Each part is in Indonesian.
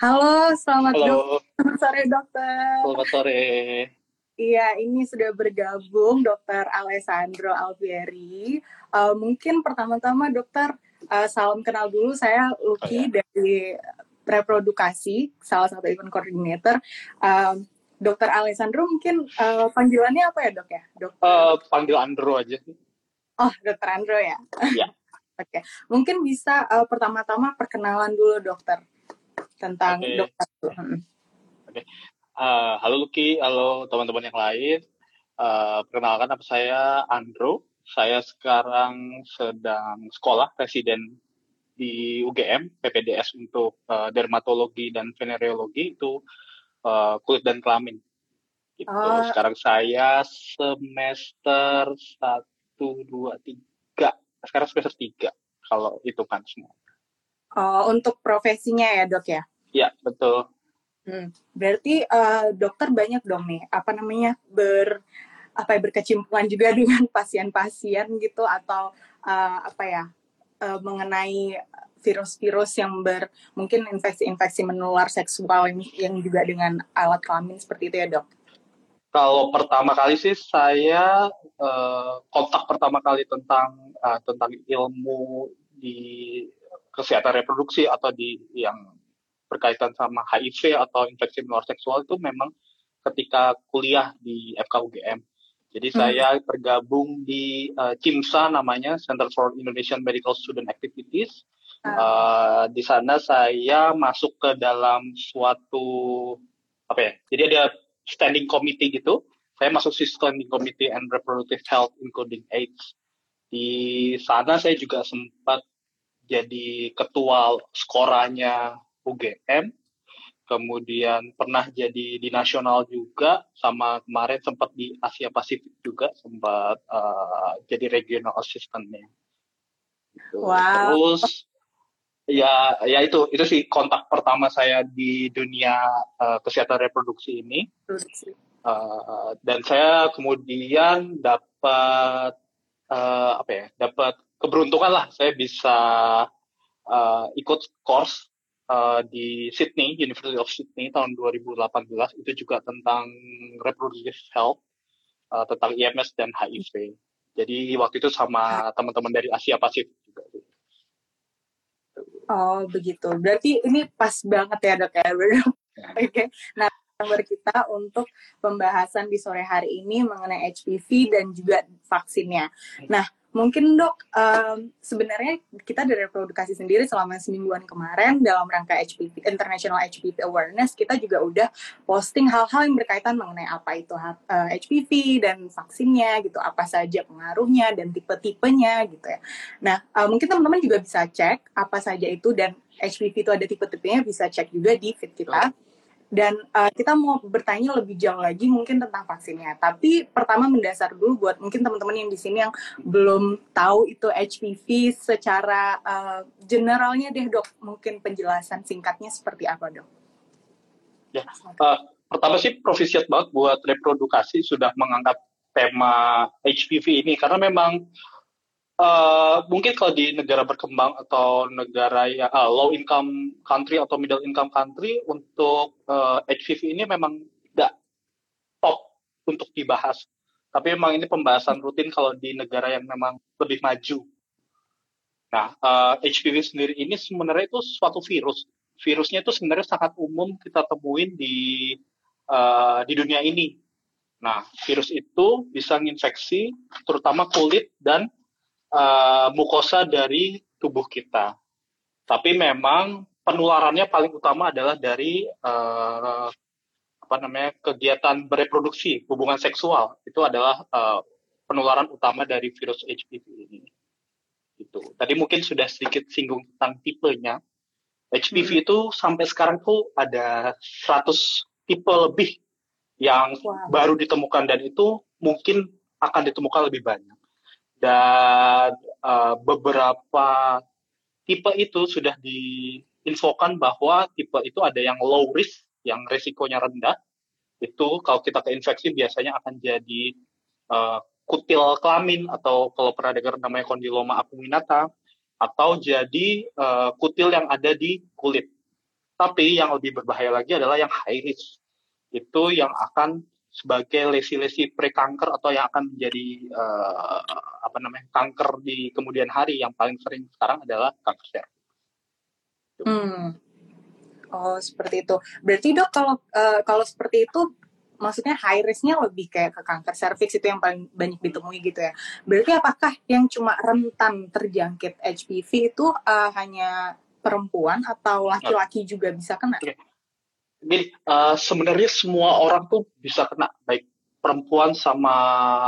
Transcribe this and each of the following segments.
Halo, selamat Halo. Selamat sore dokter. Selamat sore. Iya, ini sudah bergabung Dokter Alessandro Alfieri. Uh, mungkin pertama-tama dokter uh, salam kenal dulu. Saya Lucky oh, ya. dari Reprodukasi, salah satu event coordinator. Uh, dokter Alessandro mungkin uh, panggilannya apa ya dok ya? Dokter. Uh, panggil Andro aja. Oh, dokter Andro ya? Iya. Oke, okay. mungkin bisa uh, pertama-tama perkenalan dulu dokter tentang okay. dokter. Oke. Okay. Uh, halo Lucky, halo teman-teman yang lain. Uh, perkenalkan apa saya Andro. Saya sekarang sedang sekolah residen di UGM PPDS untuk uh, dermatologi dan venereologi itu uh, kulit dan kelamin. Gitu. Oh. Sekarang saya semester satu dua tiga. Sekarang semester tiga kalau itu kan semua. Oh, untuk profesinya ya dok ya? Iya betul. Hmm, berarti uh, dokter banyak dong nih, apa namanya ber apa ya berkecimpungan juga dengan pasien-pasien gitu atau uh, apa ya uh, mengenai virus-virus yang ber mungkin infeksi-infeksi menular seksual yang, yang juga dengan alat kelamin seperti itu ya dok? Kalau pertama kali sih saya uh, kontak pertama kali tentang uh, tentang ilmu di kesehatan reproduksi atau di yang berkaitan sama HIV atau infeksi menular seksual itu memang ketika kuliah di FKUGM. Jadi hmm. saya tergabung di uh, CIMSA namanya Center for Indonesian Medical Student Activities. Uh, di sana saya masuk ke dalam suatu apa ya? Jadi ada standing committee gitu. Saya masuk si standing committee and reproductive health including AIDS. Di sana saya juga sempat jadi ketua skoranya UGM, kemudian pernah jadi di nasional juga, sama kemarin sempat di Asia Pasifik juga, sempat uh, jadi regional assistantnya. Gitu. Wow. Terus ya ya itu itu sih kontak pertama saya di dunia uh, kesehatan reproduksi ini. Uh, dan saya kemudian dapat uh, apa ya dapat keberuntungan lah saya bisa uh, ikut course uh, di Sydney, University of Sydney tahun 2018 itu juga tentang reproductive health, uh, tentang IMS dan HIV. Jadi waktu itu sama teman-teman dari Asia Pasifik juga. Oh begitu. Berarti ini pas banget ya dok ya. ya. Oke. Okay. Nah nomor kita untuk pembahasan di sore hari ini mengenai HPV dan juga vaksinnya. Nah Mungkin dok, um, sebenarnya kita dari reprodukasi sendiri selama semingguan kemarin dalam rangka HPV, International HPV Awareness, kita juga udah posting hal-hal yang berkaitan mengenai apa itu uh, eh, HPV dan vaksinnya gitu, apa saja pengaruhnya dan tipe-tipenya gitu ya. Nah, uh, mungkin teman-teman juga bisa cek apa saja itu dan HPV itu ada tipe-tipenya, bisa cek juga di feed kita. Dan uh, kita mau bertanya lebih jauh lagi mungkin tentang vaksinnya. Tapi pertama mendasar dulu buat mungkin teman-teman yang di sini yang belum tahu itu HPV secara uh, generalnya deh dok. Mungkin penjelasan singkatnya seperti apa dok? Ya, uh, pertama sih profisiat banget buat reprodukasi sudah mengangkat tema HPV ini karena memang Uh, mungkin kalau di negara berkembang atau negara ya uh, low income country atau middle income country untuk uh, eh, HPV ini memang tidak top untuk dibahas. Tapi memang ini pembahasan rutin kalau di negara yang memang lebih maju. Nah, uh, HPV sendiri ini sebenarnya itu suatu virus. Virusnya itu sebenarnya sangat umum kita temuin di uh, di dunia ini. Nah, virus itu bisa menginfeksi terutama kulit dan uh, mukosa dari tubuh kita. Tapi memang penularannya paling utama adalah dari uh, apa namanya kegiatan bereproduksi, hubungan seksual. Itu adalah uh, penularan utama dari virus HPV ini. Itu. Tadi mungkin sudah sedikit singgung tentang tipenya. HPV hmm. itu sampai sekarang tuh ada 100 tipe lebih yang wow. baru ditemukan dan itu mungkin akan ditemukan lebih banyak dan uh, beberapa tipe itu sudah diinfokan bahwa tipe itu ada yang low risk, yang resikonya rendah. Itu kalau kita keinfeksi biasanya akan jadi uh, kutil kelamin atau kalau pernah dengar namanya kondiloma acuminata atau jadi uh, kutil yang ada di kulit. Tapi yang lebih berbahaya lagi adalah yang high risk. Itu yang akan sebagai lesi-lesi prekanker atau yang akan menjadi uh, apa namanya kanker di kemudian hari yang paling sering sekarang adalah kanker cervix. Hmm. Oh seperti itu. Berarti dok kalau uh, kalau seperti itu maksudnya high risknya lebih kayak ke kanker serviks itu yang paling banyak ditemui gitu ya. Berarti apakah yang cuma rentan terjangkit HPV itu uh, hanya perempuan atau laki-laki juga bisa kena? Okay gini, uh, sebenarnya semua orang tuh bisa kena, baik perempuan sama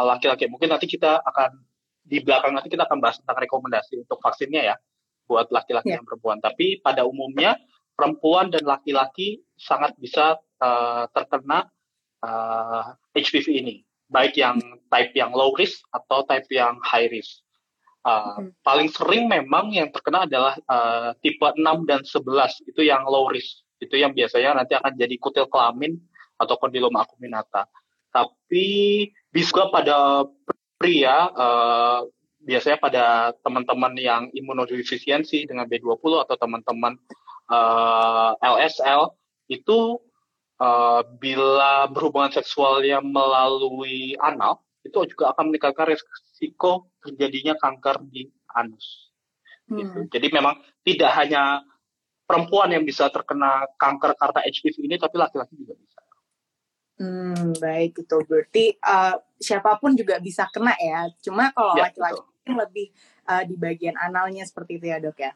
laki-laki. Mungkin nanti kita akan di belakang nanti kita akan bahas tentang rekomendasi untuk vaksinnya ya buat laki-laki yeah. dan perempuan. Tapi pada umumnya perempuan dan laki-laki sangat bisa uh, terkena uh, eh, HPV ini, baik yang type yang low risk atau type yang high risk. Uh, hmm. Paling sering memang yang terkena adalah uh, tipe 6 dan 11 itu yang low risk itu yang biasanya nanti akan jadi kutil kelamin atau kondiloma acuminata. Tapi bisa pada pria uh, biasanya pada teman-teman yang imunodefisiensi dengan B20 atau teman-teman uh, eh, LSL itu uh, bila berhubungan seksual yang melalui anal itu juga akan meningkatkan risiko terjadinya kanker di anus. Gitu. Hmm. Jadi memang tidak hanya perempuan yang bisa terkena kanker karena HPV ini, tapi laki-laki juga bisa. Hmm, baik itu berarti uh, siapa pun juga bisa kena ya. Cuma kalau ya, laki-laki lebih uh, di bagian analnya seperti itu ya dok ya.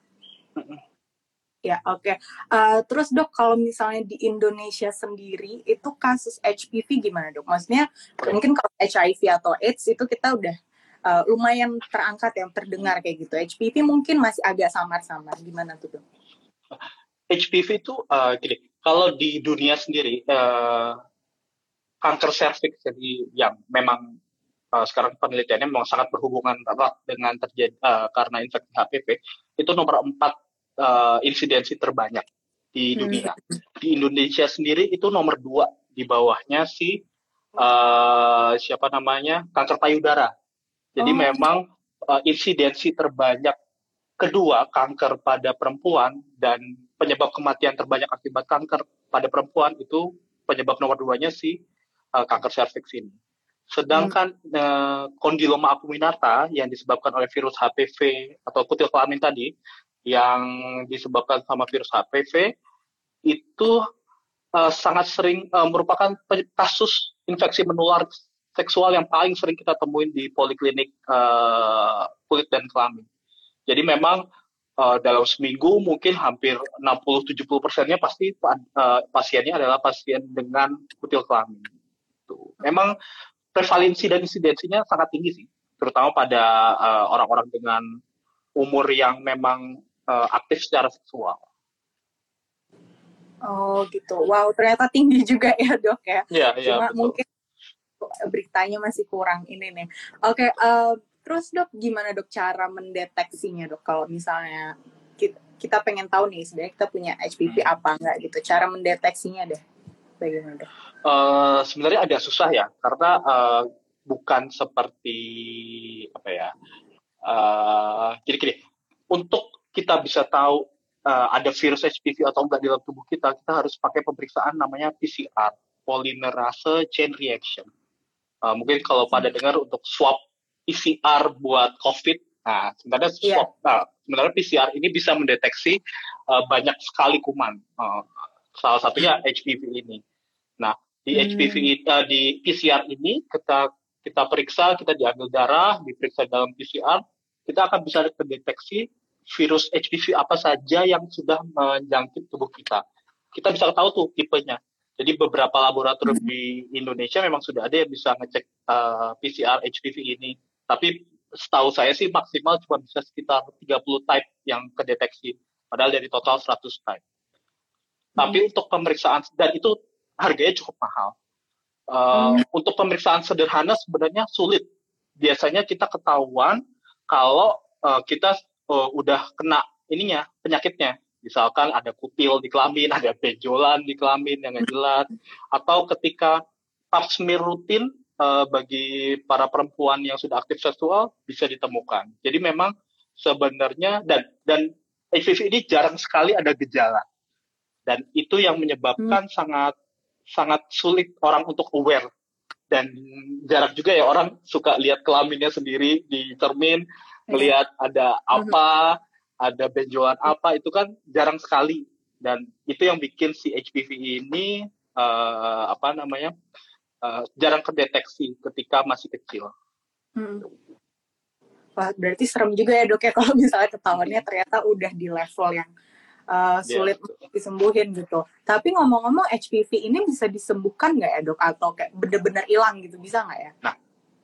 Ya oke. Okay. Uh, terus dok kalau misalnya di Indonesia sendiri itu kasus HPV gimana dok? Maksudnya okay. mungkin kalau HIV atau AIDS itu kita udah uh, lumayan terangkat yang terdengar kayak gitu. HPV mungkin masih agak samar-samar. Gimana tuh dok? HPV itu uh, gini, kalau di dunia sendiri uh, kanker serviks jadi yang memang uh, sekarang penelitiannya memang sangat berhubungan erat dengan terjadi uh, karena infeksi HPV itu nomor empat uh, insidensi terbanyak di hmm. dunia. Hmm. Di Indonesia sendiri itu nomor dua di bawahnya si uh, siapa namanya kanker payudara. Jadi oh. memang uh, insidensi terbanyak Kedua, kanker pada perempuan dan penyebab kematian terbanyak akibat kanker pada perempuan itu penyebab nomor duanya si uh, kanker serviks ini. Sedangkan hmm. uh, kondiloma acuminata yang disebabkan oleh virus HPV atau kutil kelamin tadi yang disebabkan sama virus HPV itu uh, sangat sering uh, merupakan kasus infeksi menular seksual yang paling sering kita temuin di poliklinik uh, kulit dan kelamin. Jadi memang uh, dalam seminggu mungkin hampir 60-70 persennya pasti uh, pasiennya adalah pasien dengan kutil kelamin. Tuh. Memang prevalensi dan insidensinya sangat tinggi sih, terutama pada uh, orang-orang dengan umur yang memang uh, aktif secara seksual. Oh gitu, wow ternyata tinggi juga ya dok ya. Iya iya. Cuma betul. mungkin beritanya masih kurang ini nih. Oke, okay, uh, Terus dok, gimana dok cara mendeteksinya dok? Kalau misalnya kita, kita pengen tahu nih, sebenarnya kita punya HPV hmm. apa enggak gitu? Cara mendeteksinya deh, bagaimana dok? Uh, sebenarnya agak susah ya, karena uh, bukan seperti apa ya? Uh, jadi gini, untuk kita bisa tahu uh, ada virus HPV atau enggak di dalam tubuh kita, kita harus pakai pemeriksaan namanya PCR, polymerase chain reaction. Uh, mungkin kalau pada hmm. dengar untuk swab PCR buat COVID. Nah, sebenarnya yeah. swab, nah, sebenarnya PCR ini bisa mendeteksi uh, banyak sekali kuman. Uh, salah satunya HPV ini. Nah, di hmm. HPV uh, di PCR ini kita kita periksa, kita diambil darah, diperiksa dalam PCR, kita akan bisa mendeteksi virus HPV apa saja yang sudah menjangkit tubuh kita. Kita bisa tahu tuh tipenya. Jadi beberapa laboratorium hmm. di Indonesia memang sudah ada yang bisa ngecek uh, PCR HPV ini tapi setahu saya sih maksimal cuma bisa sekitar 30 type yang kedeteksi. Padahal dari total 100 type. Hmm. Tapi untuk pemeriksaan, dan itu harganya cukup mahal. Uh, hmm. Untuk pemeriksaan sederhana sebenarnya sulit. Biasanya kita ketahuan kalau uh, kita uh, udah kena ininya, penyakitnya. Misalkan ada kutil di kelamin, ada benjolan di kelamin yang nggak jelas, atau ketika pap smear rutin uh, bagi para perempuan yang sudah aktif seksual bisa ditemukan. Jadi memang sebenarnya dan dan HIV ini jarang sekali ada gejala. dan itu yang menyebabkan hmm. sangat sangat sulit orang untuk aware dan jarang juga ya orang suka lihat kelaminnya sendiri di cermin melihat ada apa ada benjolan apa itu kan jarang sekali dan itu yang bikin si HPV ini uh, apa namanya uh, jarang terdeteksi ketika masih kecil. Hmm. Wah, berarti serem juga ya dok ya kalau misalnya ketahuannya ternyata udah di level yang uh, sulit yeah. disembuhin gitu. Tapi ngomong-ngomong HPV ini bisa disembuhkan nggak ya dok? Atau kayak bener-bener hilang gitu bisa nggak ya? Nah,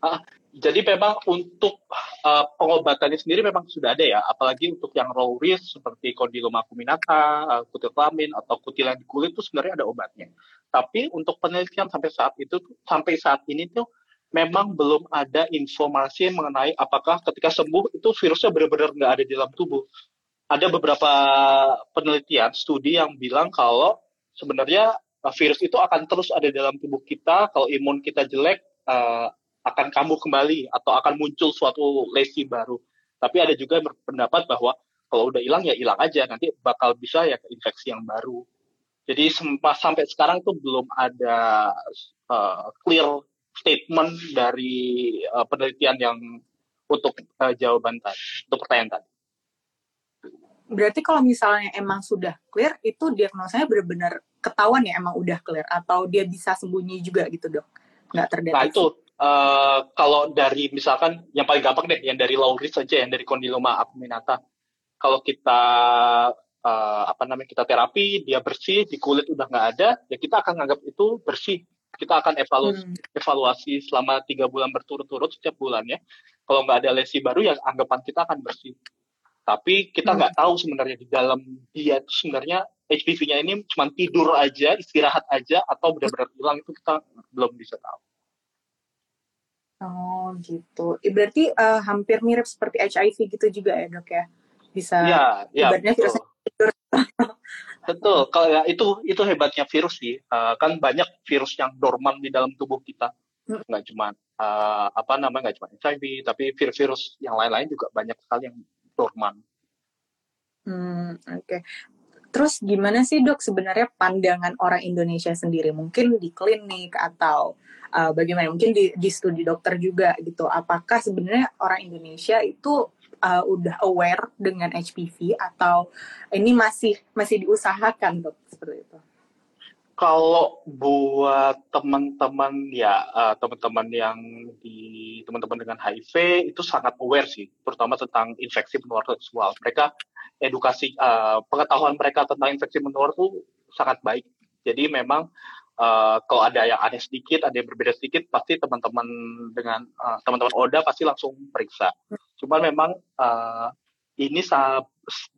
uh, jadi memang untuk uh, pengobatannya sendiri memang sudah ada ya, apalagi untuk yang low risk seperti kondiloma acuminata, uh, kutil kelamin atau kutilan di kulit itu sebenarnya ada obatnya. Tapi untuk penelitian sampai saat itu sampai saat ini tuh memang belum ada informasi mengenai apakah ketika sembuh itu virusnya benar-benar nggak ada di dalam tubuh. Ada beberapa penelitian, studi yang bilang kalau sebenarnya uh, virus itu akan terus ada dalam tubuh kita, kalau imun kita jelek uh, akan kambuh kembali atau akan muncul suatu lesi baru. Tapi ada juga yang berpendapat bahwa kalau udah hilang ya hilang aja, nanti bakal bisa ya ke infeksi yang baru. Jadi sampai sekarang tuh belum ada uh, clear statement dari uh, penelitian yang untuk uh, jawaban tadi, untuk pertanyaan tadi. Berarti kalau misalnya emang sudah clear, itu diagnosanya benar-benar ketahuan ya emang udah clear atau dia bisa sembunyi juga gitu dok? Nggak terdeteksi? Nah itu uh, kalau dari misalkan yang paling gampang deh, yang dari low risk saja, yang dari kondiloma acuminata. Kalau kita uh, apa namanya kita terapi, dia bersih, di kulit udah nggak ada, ya kita akan anggap itu bersih kita akan evaluasi, hmm. evaluasi selama tiga bulan berturut-turut setiap bulannya. Kalau nggak ada lesi baru, ya anggapan kita akan bersih. Tapi kita hmm. nggak hmm. tahu sebenarnya di dalam dia itu sebenarnya HPV-nya ini cuma tidur aja, istirahat aja, atau benar-benar hilang itu kita belum bisa tahu. Oh gitu. Berarti uh, hampir mirip seperti HIV gitu juga ya dok ya? Bisa. Ya, ya. virusnya tidur. Betul, kalau ya itu itu hebatnya virus sih. Uh, kan banyak virus yang dorman di dalam tubuh kita. Hmm. Nggak cuma uh, apa namanya nggak cuma HIV, tapi virus-virus yang lain-lain juga banyak sekali yang dorman. Hmm, oke. Okay. Terus gimana sih dok sebenarnya pandangan orang Indonesia sendiri? Mungkin di klinik atau uh, bagaimana? Mungkin di, di studi dokter juga gitu. Apakah sebenarnya orang Indonesia itu uh, udah aware dengan HPV atau ini masih masih diusahakan dok seperti itu? Kalau buat teman-teman ya uh, teman-teman yang di teman-teman dengan HIV itu sangat aware sih, terutama tentang infeksi menular seksual. Mereka edukasi uh, pengetahuan mereka tentang infeksi menular itu sangat baik. Jadi memang uh, kalau ada yang aneh sedikit, ada yang berbeda sedikit, pasti teman-teman dengan uh, teman-teman Oda pasti langsung periksa. Cuman memang uh, ini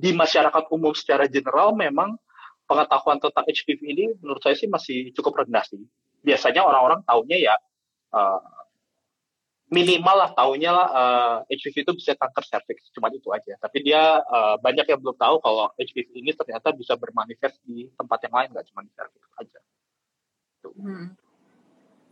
di masyarakat umum secara general memang pengetahuan tentang HPV ini menurut saya sih masih cukup rendah sih. Biasanya orang-orang taunya ya uh, minimal lah taunya lah uh, HPV itu bisa kanker serviks, cuma itu aja. Tapi dia uh, banyak yang belum tahu kalau HPV ini ternyata bisa bermanifest di tempat yang lain, nggak cuma di serviks aja. Hmm.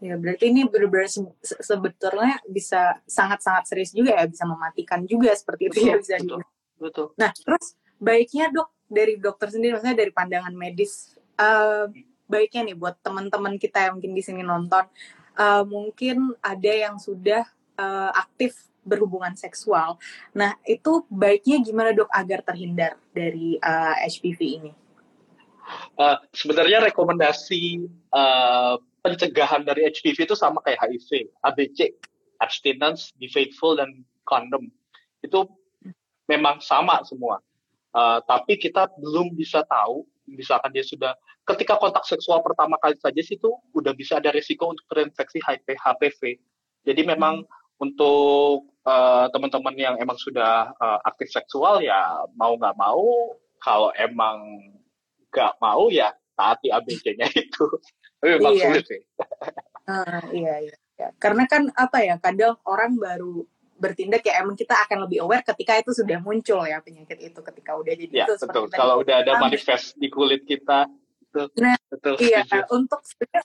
Ya berarti ini benar-benar se sebetulnya bisa sangat-sangat serius juga ya, bisa mematikan juga seperti itu ya bisa betul, betul. Nah terus baiknya dok dari dokter sendiri, maksudnya dari pandangan medis, uh, baiknya nih buat teman-teman kita yang mungkin di sini nonton, uh, mungkin ada yang sudah uh, aktif berhubungan seksual. Nah itu baiknya gimana dok agar terhindar dari uh, HPV ini? Uh, sebenarnya rekomendasi uh, pencegahan dari HPV itu sama kayak HIV, ABC, abstinence, be faithful, dan condom. Itu memang sama semua. Uh, tapi kita belum bisa tahu, misalkan dia sudah ketika kontak seksual pertama kali saja sih itu udah bisa ada risiko untuk terinfeksi HPV. Jadi memang hmm. untuk uh, teman-teman yang emang sudah uh, aktif seksual ya mau nggak mau kalau emang nggak mau ya taati ABC-nya itu. Tapi memang iya. sulit sih. Uh, iya, iya. Karena kan apa ya, kadang orang baru bertindak ya emang kita akan lebih aware ketika itu sudah muncul ya penyakit itu ketika udah jadi ya, itu betul. Kalau udah ada manifest di kulit kita betul. Nah, betul. Iya, untuk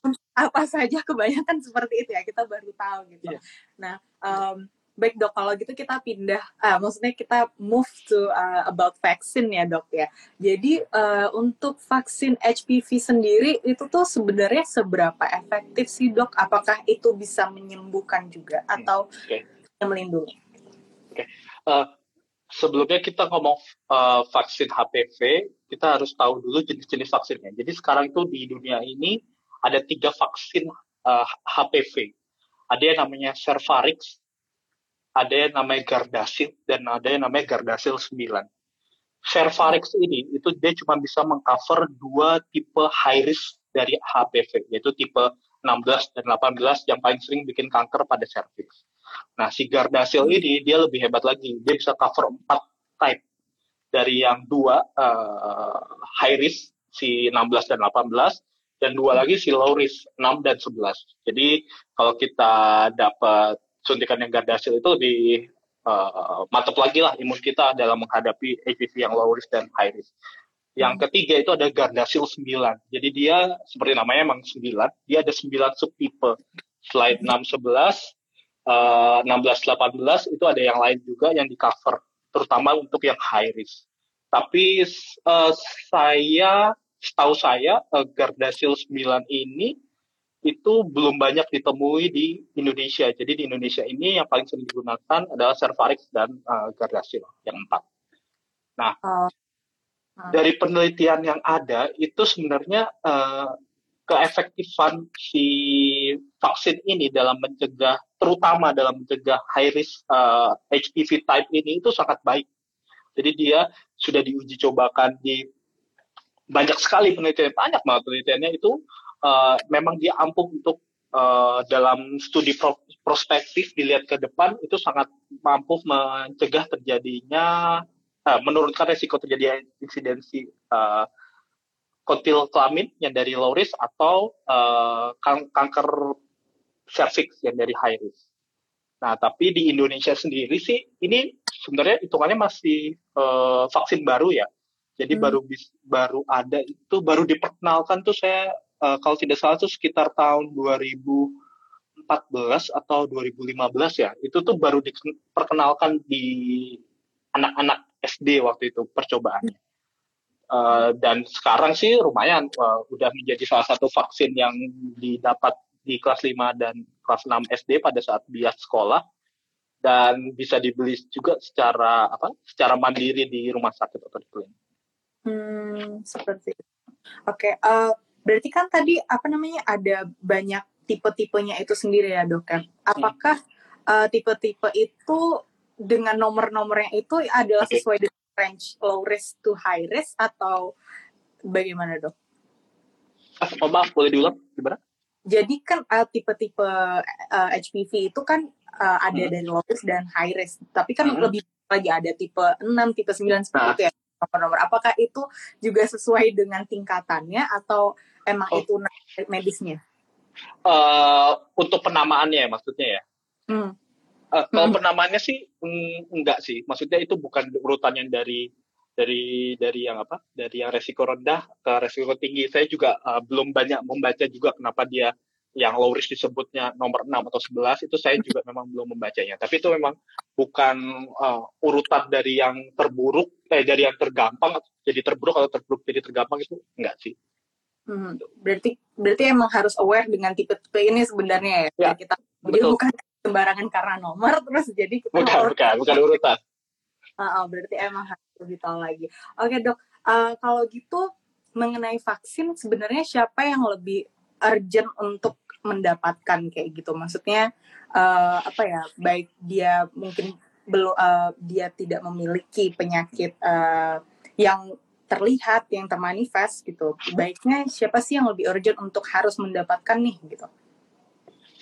untuk apa saja kebanyakan seperti itu ya kita baru tahu gitu. Yeah. Nah, um, baik dok, kalau gitu kita pindah, uh, maksudnya kita move to uh, about vaksin ya dok ya. Jadi uh, untuk vaksin HPV sendiri itu tuh sebenarnya seberapa efektif sih dok? Apakah itu bisa menyembuhkan juga hmm, atau okay. Melindungi? Oke, okay. uh, sebelumnya kita ngomong uh, vaksin HPV, kita harus tahu dulu jenis-jenis vaksinnya. Jadi sekarang itu di dunia ini ada tiga vaksin uh, HPV. Ada yang namanya Cervarix, ada yang namanya Gardasil, dan ada yang namanya Gardasil 9. Cervarix ini itu dia cuma bisa mengcover dua tipe high risk dari HPV, yaitu tipe 16 dan 18 yang paling sering bikin kanker pada cervix. Nah, si Gardasil ini dia lebih hebat lagi. Dia bisa cover empat type dari yang dua uh, high risk si 16 dan 18 dan dua lagi si low risk 6 dan 11. Jadi kalau kita dapat suntikan yang Gardasil itu lebih uh, mantap lagi lah imun kita dalam menghadapi HPV yang low risk dan high risk. Yang hmm. ketiga itu ada Gardasil 9. Jadi dia seperti namanya emang 9, dia ada 9 subtipe. Slide 6 11 uh, 16 18 itu ada yang lain juga yang di cover terutama untuk yang high risk. Tapi uh, saya setahu saya uh, Gardasil 9 ini itu belum banyak ditemui di Indonesia. Jadi di Indonesia ini yang paling sering digunakan adalah Cervarix dan uh, Gardasil yang empat. Nah, uh, uh. dari penelitian yang ada itu sebenarnya uh, keefektifan si vaksin ini dalam mencegah, terutama dalam mencegah high risk uh, HPV type ini itu sangat baik. Jadi dia sudah diuji cobakan di banyak sekali penelitian, banyak banget penelitiannya itu uh, memang dia ampuh untuk uh, dalam studi pro prospektif dilihat ke depan itu sangat mampu mencegah terjadinya uh, menurunkan resiko terjadi insidensi uh, kotil kelamin yang dari low risk atau uh, kan kanker cervix yang dari high risk. Nah, tapi di Indonesia sendiri sih ini sebenarnya hitungannya masih uh, vaksin baru ya. Jadi hmm. baru bis, baru ada itu baru diperkenalkan tuh saya uh, kalau tidak salah tuh sekitar tahun 2014 atau 2015 ya. Itu tuh baru diperkenalkan di anak-anak SD waktu itu percobaannya. Uh, dan sekarang sih lumayan uh, udah menjadi salah satu vaksin yang didapat di kelas 5 dan kelas 6 SD pada saat dia sekolah dan bisa dibeli juga secara apa secara mandiri di rumah sakit atau di klinik. Hmm, seperti itu. Oke, okay, uh, berarti kan tadi apa namanya ada banyak tipe-tipenya itu sendiri ya dok kan? Apakah uh, tipe-tipe itu dengan nomor-nomornya itu adalah okay. sesuai dengan range low risk to high risk atau bagaimana dok? Ah, oh, maaf, boleh diulang gimana? Jadi kan uh, tipe-tipe uh, HPV itu kan uh, ada hmm. dari low risk dan high risk. Tapi kan hmm. lebih lagi ada tipe 6, tipe 9 seperti nah. itu ya nomor-nomor. Apakah itu juga sesuai dengan tingkatannya atau emang oh. itu medisnya? Uh, untuk penamaannya maksudnya ya. Hmm. Uh, kalau hmm. penamaannya sih mm, enggak sih. Maksudnya itu bukan urutan yang dari dari dari yang apa? Dari yang resiko rendah ke resiko tinggi. Saya juga uh, belum banyak membaca juga kenapa dia yang low risk disebutnya nomor 6 atau 11 itu saya juga memang belum membacanya. Tapi itu memang bukan uh, urutan dari yang terburuk eh dari yang tergampang jadi terburuk atau terburuk jadi tergampang itu enggak sih. Hmm, berarti berarti emang harus aware dengan tipe-tipe ini sebenarnya ya. ya kita jadi bukan sembarangan karena nomor terus jadi kita bukan bukan bukan urutan. Uh, berarti emang harus lebih tahu lagi. Oke dok, uh, kalau gitu mengenai vaksin sebenarnya siapa yang lebih urgent untuk mendapatkan kayak gitu? Maksudnya uh, apa ya baik dia mungkin belum uh, dia tidak memiliki penyakit uh, yang terlihat yang termanifest gitu. Baiknya siapa sih yang lebih urgent untuk harus mendapatkan nih gitu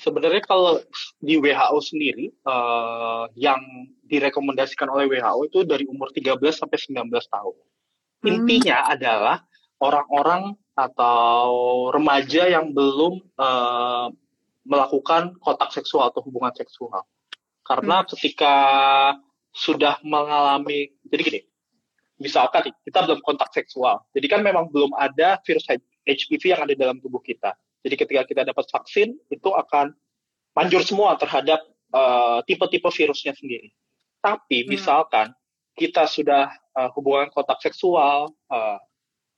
sebenarnya kalau di WHO sendiri uh, yang direkomendasikan oleh WHO itu dari umur 13 sampai 19 tahun hmm. intinya adalah orang-orang atau remaja yang belum uh, melakukan kontak seksual atau hubungan seksual. Karena hmm. ketika sudah mengalami, jadi gini, misalkan kita belum kontak seksual, jadi kan memang belum ada virus HPV yang ada dalam tubuh kita. Jadi ketika kita dapat vaksin, itu akan manjur semua terhadap uh, tipe-tipe virusnya sendiri. Tapi hmm. misalkan kita sudah uh, hubungan kontak seksual, uh,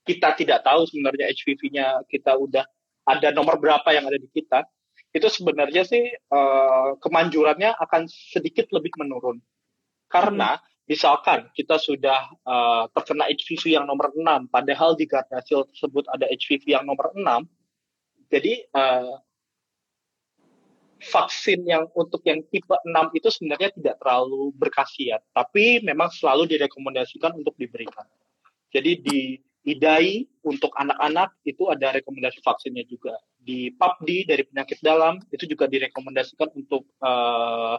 kita tidak tahu sebenarnya HPV-nya kita udah ada nomor berapa yang ada di kita, itu sebenarnya sih uh, kemanjurannya akan sedikit lebih menurun. Karena hmm. misalkan kita sudah uh, terkena HPV yang nomor 6, padahal di Gardasil tersebut ada HPV yang nomor 6, jadi uh, vaksin yang untuk yang tipe 6 itu sebenarnya tidak terlalu berkhasiat, tapi memang selalu direkomendasikan untuk diberikan. Jadi di IDAI untuk anak-anak itu ada rekomendasi vaksinnya juga. Di PAPDI dari penyakit dalam itu juga direkomendasikan untuk uh,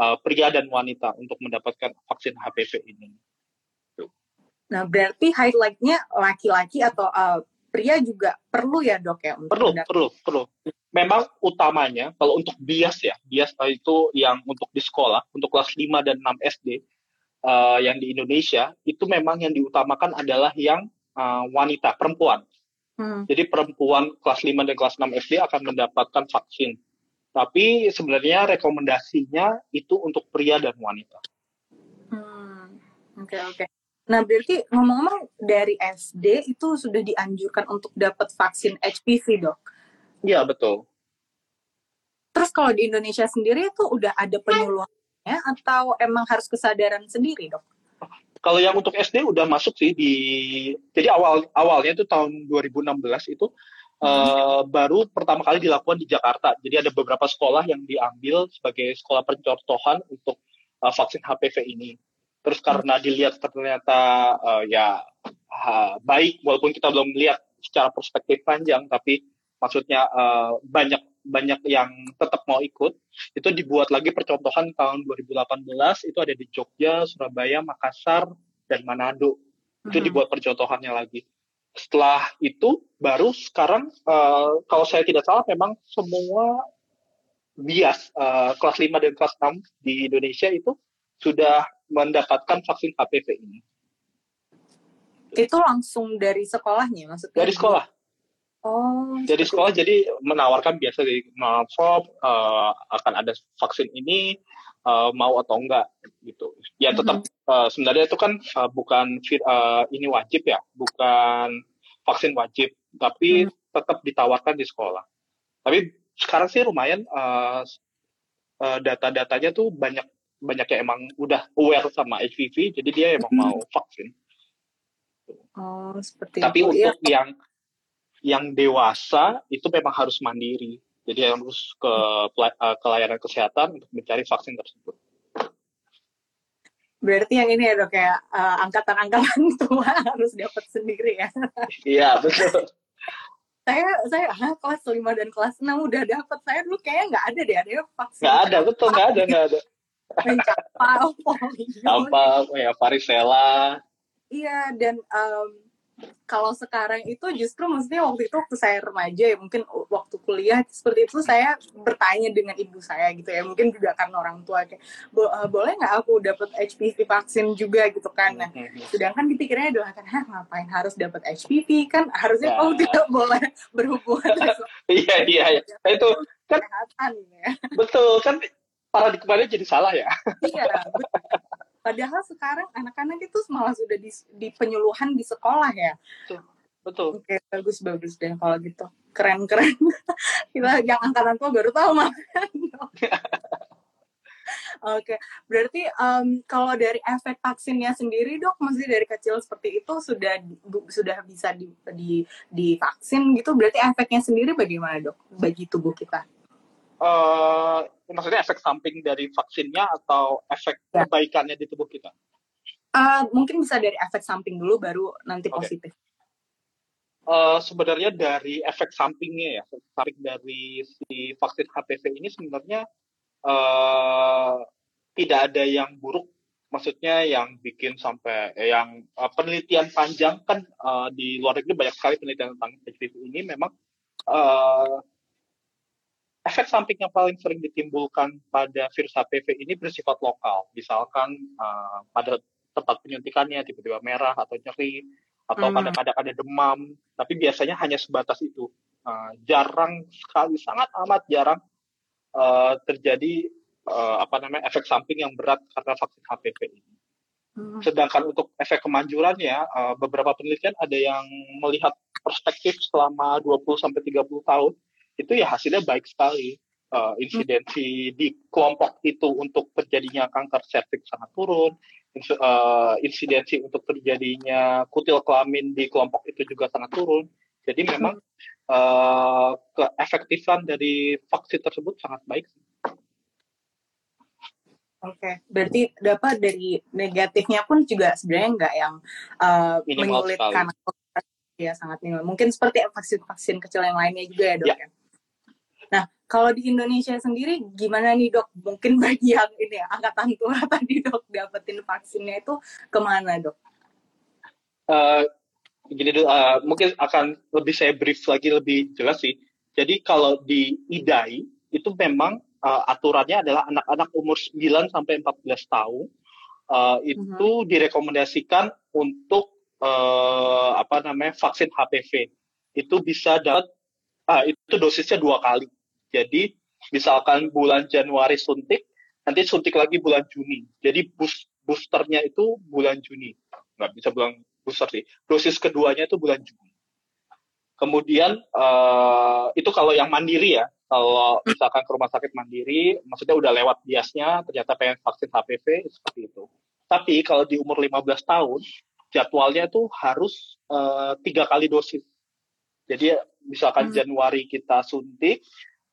uh, pria dan wanita untuk mendapatkan vaksin HPV ini. Nah berarti highlightnya laki-laki atau uh, pria juga perlu ya dok ya? Untuk perlu, perlu, perlu memang utamanya kalau untuk bias ya, bias itu yang untuk di sekolah, untuk kelas 5 dan 6 SD uh, yang di Indonesia itu memang yang diutamakan adalah yang uh, wanita, perempuan. Hmm. Jadi perempuan kelas 5 dan kelas 6 SD akan mendapatkan vaksin. Tapi sebenarnya rekomendasinya itu untuk pria dan wanita. Hmm. Oke, okay, oke. Okay. Nah, berarti ngomong-ngomong dari SD itu sudah dianjurkan untuk dapat vaksin HPV, Dok? Iya, betul. Terus kalau di Indonesia sendiri itu udah ada penyuluhannya atau emang harus kesadaran sendiri, dok? Kalau yang untuk SD udah masuk sih di jadi awal awalnya itu tahun 2016 itu uh, baru pertama kali dilakukan di Jakarta. Jadi ada beberapa sekolah yang diambil sebagai sekolah pencontohan untuk uh, vaksin HPV ini. Terus karena dilihat ternyata uh, ya ha, baik walaupun kita belum melihat secara perspektif panjang tapi maksudnya uh, banyak banyak yang tetap mau ikut itu dibuat lagi percontohan tahun 2018 itu ada di Jogja, Surabaya, Makassar dan Manado itu dibuat percontohannya lagi. Setelah itu baru sekarang uh, kalau saya tidak salah memang semua bias uh, kelas 5 dan kelas 6 di Indonesia itu sudah mendapatkan vaksin HPV ini. Itu langsung dari sekolahnya maksudnya? Dari sekolah Oh. Jadi sekolah jadi menawarkan biasa di Malfop uh, akan ada vaksin ini uh, mau atau enggak gitu. Ya tetap mm-hmm. uh, sebenarnya itu kan uh, bukan uh, ini wajib ya, bukan vaksin wajib, tapi mm. tetap ditawarkan di sekolah. Tapi sekarang sih lumayan uh, uh, data-datanya tuh banyak banyak yang emang udah aware sama HPV, jadi dia emang mm. mau vaksin. Oh, seperti Tapi itu. untuk ya. yang yang dewasa itu memang harus mandiri. Jadi harus ke eh, ke layanan kesehatan untuk mencari vaksin tersebut. Berarti yang ini ya dok ya uh, angkatan-angkatan tua harus dapat sendiri ya? Iya betul. saya saya ah, kelas 5 dan kelas 6 udah dapat saya dulu kayaknya nggak ada deh ada vaksin. Nggak ada betul nggak ada nggak ada. Mencapa, apa ya varicella. Iya dan um, kalau sekarang itu justru maksudnya waktu itu waktu saya remaja ya mungkin waktu kuliah seperti itu saya bertanya dengan ibu saya gitu ya mungkin juga karena orang tua kayak Bo uh, boleh nggak aku dapat HPV vaksin juga gitu kan nah hmm, hmm. sedangkan dipikirnya adalah kan Hah, ngapain harus dapat HPV kan harusnya ya. kamu tidak boleh berhubungan iya iya iya nah, itu kan ya. betul kan paradigmanya jadi salah ya iya betul Padahal sekarang anak-anak itu malah sudah di, di penyuluhan di sekolah ya. Betul. Betul. Oke, bagus bagus deh kalau gitu. Keren keren. Kita yang angkatan tua baru tahu mah. Oke, berarti um, kalau dari efek vaksinnya sendiri dok, masih dari kecil seperti itu sudah sudah bisa di, di divaksin gitu, berarti efeknya sendiri bagaimana dok bagi tubuh kita? Uh, maksudnya efek samping dari vaksinnya atau efek ya. kebaikannya di tubuh kita? Uh, mungkin bisa dari efek samping dulu baru nanti okay. positif. Uh, sebenarnya dari efek sampingnya ya, samping dari si vaksin HPV ini sebenarnya uh, tidak ada yang buruk. Maksudnya yang bikin sampai yang uh, penelitian panjang kan uh, di luar negeri banyak sekali penelitian tentang HPV ini memang uh, efek samping yang paling sering ditimbulkan pada virus HPV ini bersifat lokal. Misalkan uh, pada tempat penyuntikannya tiba-tiba merah atau nyeri atau hmm. kadang-kadang ada demam, tapi biasanya hanya sebatas itu. Uh, jarang sekali, sangat amat jarang uh, terjadi uh, apa namanya efek samping yang berat karena vaksin HPV ini. Hmm. Sedangkan untuk efek kemanjurannya, uh, beberapa penelitian ada yang melihat perspektif selama 20 sampai 30 tahun itu ya hasilnya baik sekali. Uh, insidensi hmm. di kelompok itu untuk terjadinya kanker serviks sangat turun, uh, insidensi untuk terjadinya kutil kelamin di kelompok itu juga sangat turun. Jadi memang uh, keefektifan dari vaksin tersebut sangat baik. Oke, okay. berarti dapat dari negatifnya pun juga sebenarnya nggak yang uh, menyulitkan ya sangat minimal. Mungkin seperti vaksin-vaksin kecil yang lainnya juga ya dok ya. ya? Nah, kalau di Indonesia sendiri gimana nih dok? Mungkin bagi yang ini ya, angkatan tua tadi dok dapetin vaksinnya itu ke mana dok? Uh, gini dulu, uh, mungkin akan lebih saya brief lagi lebih jelas sih. Jadi kalau di IDAI itu memang uh, aturannya adalah anak-anak umur 9 sampai 14 tahun uh, itu uh -huh. direkomendasikan untuk uh, apa namanya vaksin HPV. Itu bisa dapat uh, itu dosisnya dua kali. Jadi misalkan bulan Januari suntik, nanti suntik lagi bulan Juni. Jadi boost, boosternya itu bulan Juni. Nggak bisa bulan booster sih. Dosis keduanya itu bulan Juni. Kemudian uh, itu kalau yang mandiri ya. Kalau misalkan ke rumah sakit mandiri, maksudnya udah lewat biasnya, ternyata pengen vaksin HPV seperti itu. Tapi kalau di umur 15 tahun, jadwalnya itu harus uh, tiga kali dosis. Jadi misalkan hmm. Januari kita suntik,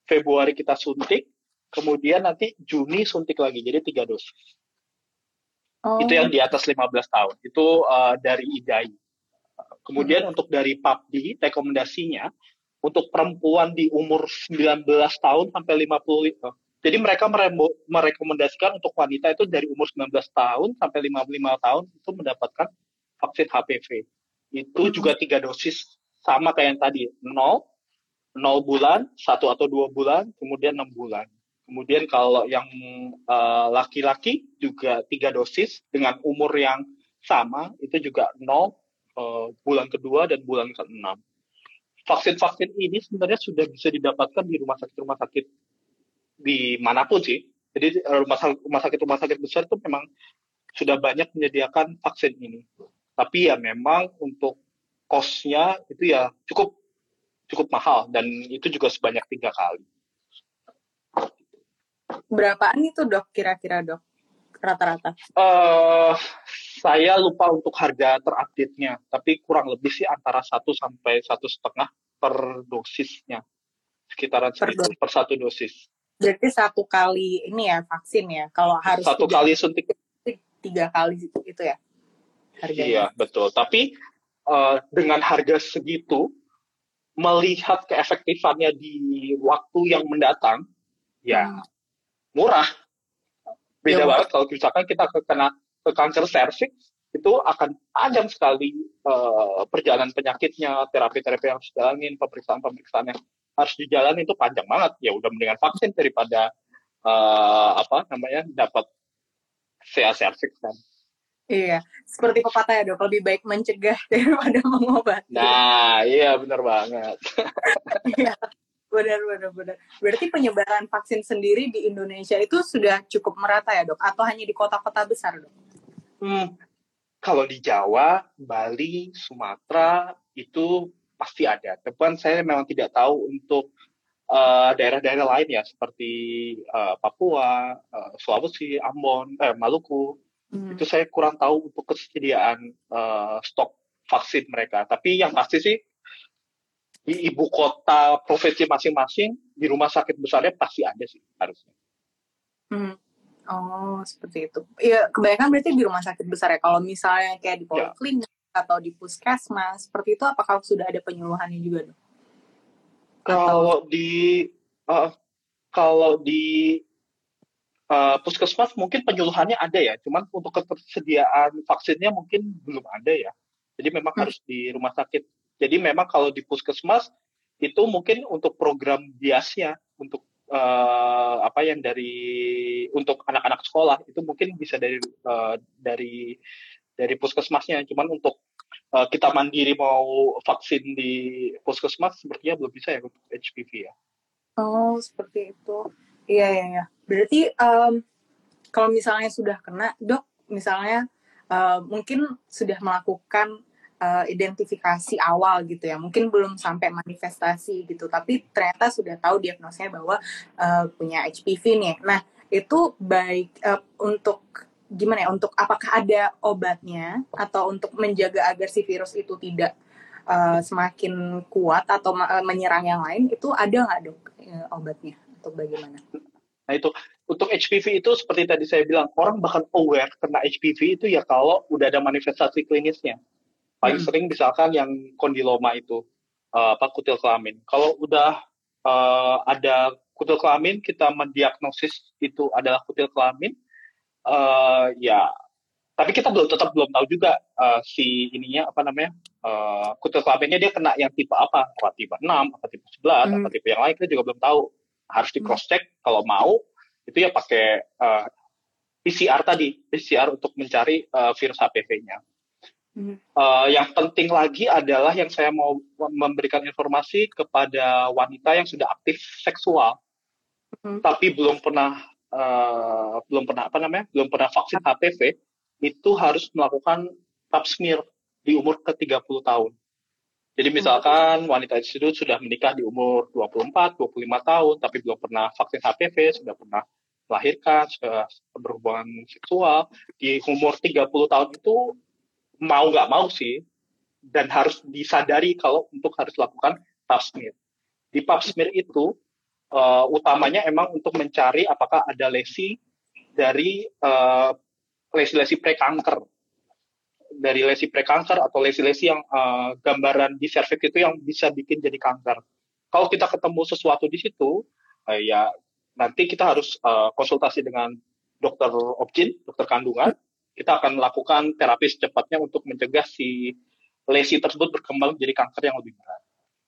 Februari kita suntik, kemudian nanti Juni suntik lagi, jadi tiga dosis. Oh. Itu yang di atas 15 tahun. Itu uh, dari IDAI. Kemudian hmm. untuk dari PAPDI, rekomendasinya untuk perempuan di umur 19 tahun sampai 50 uh, jadi mereka merekomendasikan untuk wanita itu dari umur 19 tahun sampai 55 tahun itu mendapatkan vaksin HPV. Itu hmm. juga tiga dosis sama kayak yang tadi, 0, 0 bulan, satu atau dua bulan, kemudian 6 bulan. Kemudian kalau yang uh, laki-laki juga tiga dosis dengan umur yang sama itu juga nol uh, bulan kedua dan bulan keenam. Vaksin-vaksin ini sebenarnya sudah bisa didapatkan di rumah sakit-rumah sakit di mana pun sih. Jadi eh, rumah sakit rumah sakit rumah sakit besar itu memang sudah banyak menyediakan vaksin ini. Tapi ya memang untuk kosnya itu ya cukup cukup mahal dan itu juga sebanyak tiga kali. Berapaan itu dok kira-kira dok rata-rata? Uh, saya lupa untuk harga terupdate-nya, tapi kurang lebih sih antara satu sampai satu setengah per dosisnya, sekitaran per, segitu, per satu dosis. Berarti satu kali ini ya vaksin ya, kalau harus satu tiga, kali suntik tiga kali itu ya harganya. Iya betul, tapi uh, dengan harga segitu melihat keefektifannya di waktu yang mendatang, ya hmm murah. Beda ya, banget kalau misalkan kita kena ke kanker serviks itu akan panjang sekali uh, perjalanan penyakitnya, terapi-terapi yang harus dijalanin, pemeriksaan-pemeriksaan yang harus dijalani itu panjang banget. Ya udah mendingan vaksin daripada uh, apa namanya dapat CA serviks kan. Iya, seperti pepatah ya dok, lebih baik mencegah daripada mengobati. Nah, iya benar banget. Iya, Benar, benar, benar. Berarti penyebaran vaksin sendiri di Indonesia itu sudah cukup merata ya dok? Atau hanya di kota-kota besar dok? Hmm, kalau di Jawa, Bali, Sumatera itu pasti ada. Tapi saya memang tidak tahu untuk daerah daerah-daerah lain ya seperti uh, Papua, uh, Sulawesi, Ambon, eh, Maluku. Hmm. Itu saya kurang tahu untuk kesediaan uh, stok vaksin mereka. Tapi yang pasti sih di ibu kota provinsi masing-masing di rumah sakit besarnya pasti ada sih harusnya. Hmm. Oh seperti itu. Iya kebanyakan berarti di rumah sakit besar ya. Kalau misalnya kayak di ya. poliklinik ya. atau di puskesmas seperti itu, apakah sudah ada penyuluhannya juga? Kalau di uh, kalau di uh, puskesmas mungkin penyuluhannya ada ya, cuman untuk ketersediaan vaksinnya mungkin belum ada ya. Jadi memang hmm. harus di rumah sakit jadi memang kalau di puskesmas itu mungkin untuk program biasnya untuk uh, apa yang dari untuk anak-anak sekolah itu mungkin bisa dari uh, dari dari puskesmasnya. Cuman untuk uh, kita mandiri mau vaksin di puskesmas sepertinya belum bisa ya untuk HPV ya. Oh seperti itu. Iya iya iya. Berarti um, kalau misalnya sudah kena dok misalnya uh, mungkin sudah melakukan uh, identifikasi awal gitu ya. Mungkin belum sampai manifestasi gitu tapi ternyata sudah tahu diagnosnya bahwa uh, punya HPV nih. Nah itu baik uh, untuk gimana ya untuk apakah ada obatnya atau untuk menjaga agar si virus itu tidak uh, semakin kuat atau menyerang yang lain itu ada nggak dok uh, obatnya? Atau bagaimana? Nah itu untuk HPV itu seperti tadi saya bilang orang bahkan aware kena HPV itu ya kalau udah ada manifestasi klinisnya. Paling hmm. sering misalkan yang kondiloma itu uh, apa kutil kelamin. Kalau udah uh, ada kutil kelamin kita mendiagnosis itu adalah kutil kelamin uh, ya tapi kita belum tetap belum tahu juga uh, si ininya apa namanya uh, kutil kelaminnya dia kena yang tipe apa apa tipe 6 apa tipe 11 hmm. apa tipe yang lain kita juga belum tahu harus di cross check hmm. kalau mau itu ya pakai uh, eh, PCR tadi PCR untuk mencari uh, virus HPV-nya. Hmm. Uh, yang penting lagi adalah yang saya mau memberikan informasi kepada wanita yang sudah aktif seksual, hmm. tapi belum pernah uh, belum pernah apa namanya belum pernah vaksin HPV itu harus melakukan pap smear di umur ke 30 tahun. Jadi misalkan wanita itu sudah menikah di umur 24, 25 tahun, tapi belum pernah vaksin HPV, sudah pernah melahirkan, sudah berhubungan seksual, di umur 30 tahun itu mau nggak mau sih, dan harus disadari kalau untuk harus lakukan pap smear. Di pap smear itu, uh, utamanya emang untuk mencari apakah ada lesi dari uh, lesi-lesi prekanker dari lesi prekanker atau lesi-lesi yang uh, gambaran di serviks itu yang bisa bikin jadi kanker. Kalau kita ketemu sesuatu di situ, uh, ya nanti kita harus uh, konsultasi dengan dokter objin, dokter kandungan. Kita akan melakukan terapi secepatnya untuk mencegah si lesi tersebut berkembang jadi kanker yang lebih berat.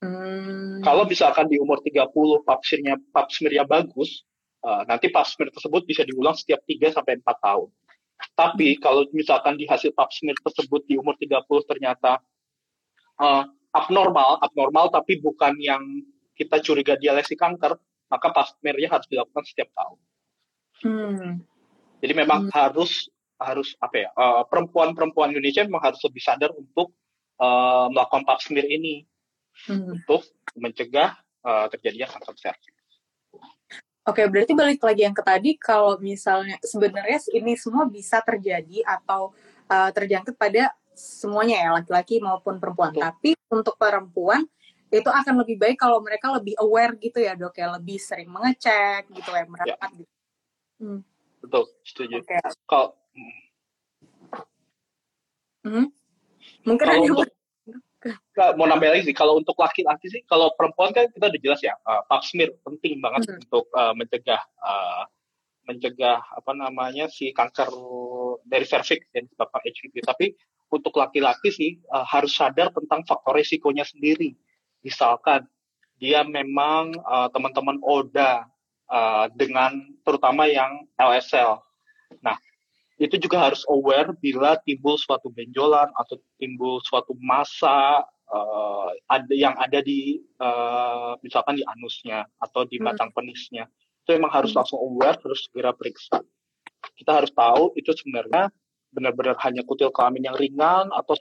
Hmm. Kalau misalkan di umur 30 pap smearnya pap smearnya bagus, uh, nanti pap smear tersebut bisa diulang setiap 3 sampai 4 tahun. Tapi kalau misalkan di hasil pap smear tersebut di umur 30 ternyata uh, abnormal, abnormal tapi bukan yang kita curiga dia lesi kanker, maka pap smearnya harus dilakukan setiap tahun. Hmm. Jadi memang hmm. harus harus apa ya perempuan perempuan-perempuan Indonesia memang harus lebih sadar untuk uh, melakukan pap smear ini hmm. untuk mencegah uh, terjadinya kanker serviks. Oke, berarti balik lagi yang ke tadi, kalau misalnya sebenarnya ini semua bisa terjadi atau uh, terjangkit pada semuanya ya, laki-laki maupun perempuan. Betul. Tapi untuk perempuan itu akan lebih baik kalau mereka lebih aware gitu ya dok ya, lebih sering mengecek gitu ya, ya. gitu. Hmm. Betul, setuju. Okay. Kalau hmm? mungkin kalau ada untuk, mau nambah lagi sih kalau untuk laki-laki sih kalau perempuan kan kita udah jelas ya uh, pap smear penting banget hmm. untuk uh, mencegah uh, mencegah apa namanya si kanker dari serviks yang disebabkan HPV tapi untuk laki-laki sih uh, harus sadar tentang faktor resikonya sendiri. Misalkan dia memang uh, teman-teman ODA uh, dengan terutama yang LSL nah itu juga harus aware bila timbul suatu benjolan atau timbul suatu masa uh, ada yang ada di uh, misalkan di anusnya atau di hmm. batang penisnya itu memang harus hmm. langsung aware terus segera periksa kita harus tahu itu sebenarnya benar-benar hanya kutil kelamin yang ringan atau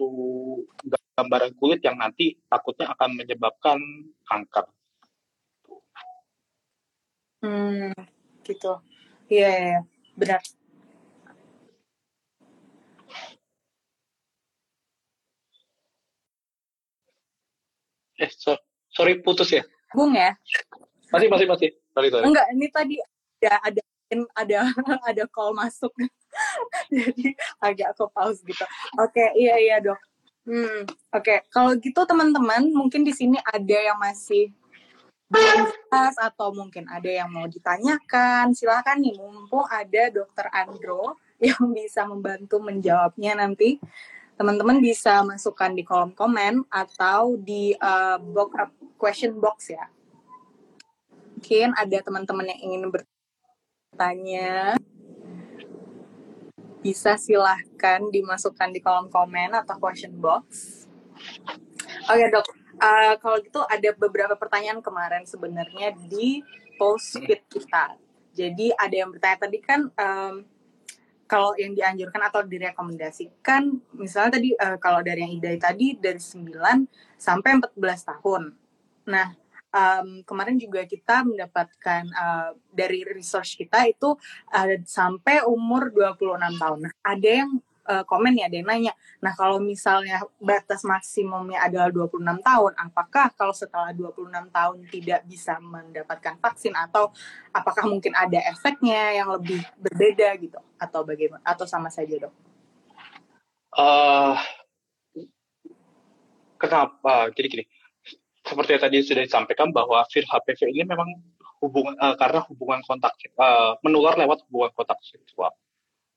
gambaran kulit yang nanti takutnya akan menyebabkan kanker. Hmm, gitu. Iya, yeah, yeah, benar. Eh, so, sorry putus ya? Bung ya? Masih, masih, masih. Sorry, sorry. Enggak, ini tadi ada ada ada ada call masuk. Jadi agak aku pause gitu. Oke, okay, iya iya dok. Hmm, oke. Okay. Kalau gitu teman-teman, mungkin di sini ada yang masih belum jelas atau mungkin ada yang mau ditanyakan, silakan nih mumpung ada dokter Andro yang bisa membantu menjawabnya nanti teman-teman bisa masukkan di kolom komen atau di uh, box uh, question box ya. Mungkin ada teman-teman yang ingin bertanya, bisa silahkan dimasukkan di kolom komen atau question box. Oke okay, dok, uh, kalau gitu ada beberapa pertanyaan kemarin sebenarnya di post feed kita. Jadi ada yang bertanya tadi kan um, kalau yang dianjurkan atau direkomendasikan, misalnya tadi uh, kalau dari yang idai tadi dari 9 sampai 14 tahun. Nah, um, kemarin juga kita mendapatkan uh, dari research kita itu uh, sampai umur 26 tahun. Nah, ada yang uh, komen ya, ada yang nanya. Nah, kalau misalnya batas maksimumnya adalah 26 tahun, apakah kalau setelah 26 tahun tidak bisa mendapatkan vaksin atau apakah mungkin ada efeknya yang lebih berbeda gitu atau bagaimana atau sama saja, Dok? Uh, kenapa? Jadi gini, seperti yang tadi sudah disampaikan bahwa virus HPV ini memang hubungan uh, karena hubungan kontak uh, menular lewat hubungan kontak seksual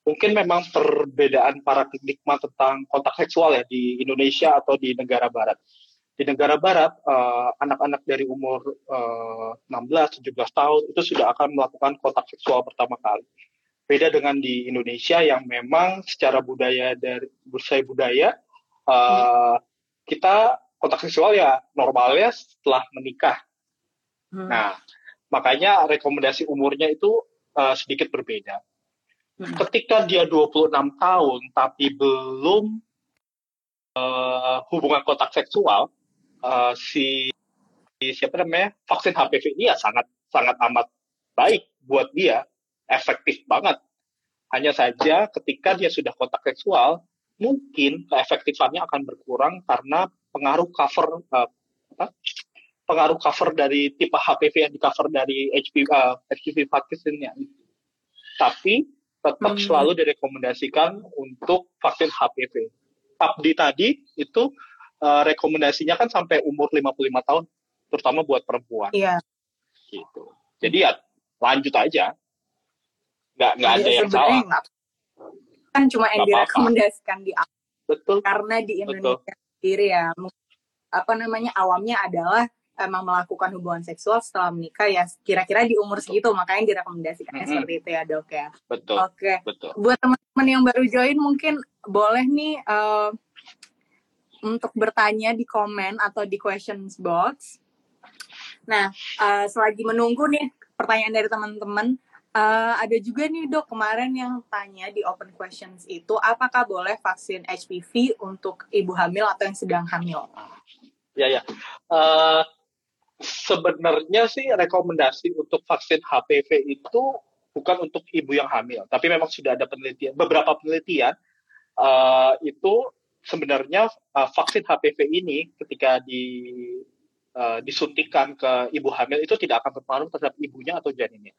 mungkin memang perbedaan paradigma tentang kontak seksual ya di Indonesia atau di negara barat. Di negara barat, eh, anak-anak uh, dari umur uh, 16-17 tahun itu sudah akan melakukan kontak seksual pertama kali. Beda dengan di Indonesia yang memang secara budaya dari budaya budaya uh, kita kontak seksual ya normalnya setelah menikah. Hmm. Nah, makanya rekomendasi umurnya itu uh, sedikit berbeda Hmm. Ketika dia 26 tahun tapi belum uh, hubungan kontak seksual, uh, si, si siapa namanya vaksin HPV ini ya sangat sangat amat baik buat dia, efektif banget. Hanya saja ketika dia sudah kontak seksual, mungkin keefektifannya akan berkurang karena pengaruh cover uh, apa? pengaruh cover dari tipe HPV yang di cover dari HPV, uh, HPV vaksinnya. Tapi tetap hmm. selalu direkomendasikan untuk vaksin HPV. Abdi tadi itu uh, rekomendasinya kan sampai umur 55 tahun, terutama buat perempuan. Iya. Gitu. Jadi ya lanjut aja. Nggak nggak ada yang salah. Enggak. Kan cuma yang direkomendasikan di Betul. Karena di Indonesia Betul. sendiri ya apa namanya awamnya adalah emang melakukan hubungan seksual setelah menikah ya kira-kira di umur segitu makanya direkomendasikannya mm -hmm. seperti itu ya dok ya. Betul. Oke. Okay. Betul. Buat teman-teman yang baru join mungkin boleh nih uh, untuk bertanya di komen atau di questions box. Nah, uh, selagi menunggu nih pertanyaan dari teman-teman, uh, ada juga nih dok kemarin yang tanya di open questions itu apakah boleh vaksin HPV untuk ibu hamil atau yang sedang hamil? Ya ya. Uh, sebenarnya sih rekomendasi untuk vaksin HPV itu bukan untuk ibu yang hamil, tapi memang sudah ada penelitian, beberapa penelitian uh, itu sebenarnya uh, vaksin HPV ini ketika di uh, disuntikan ke ibu hamil itu tidak akan berpengaruh terhadap ibunya atau janinnya.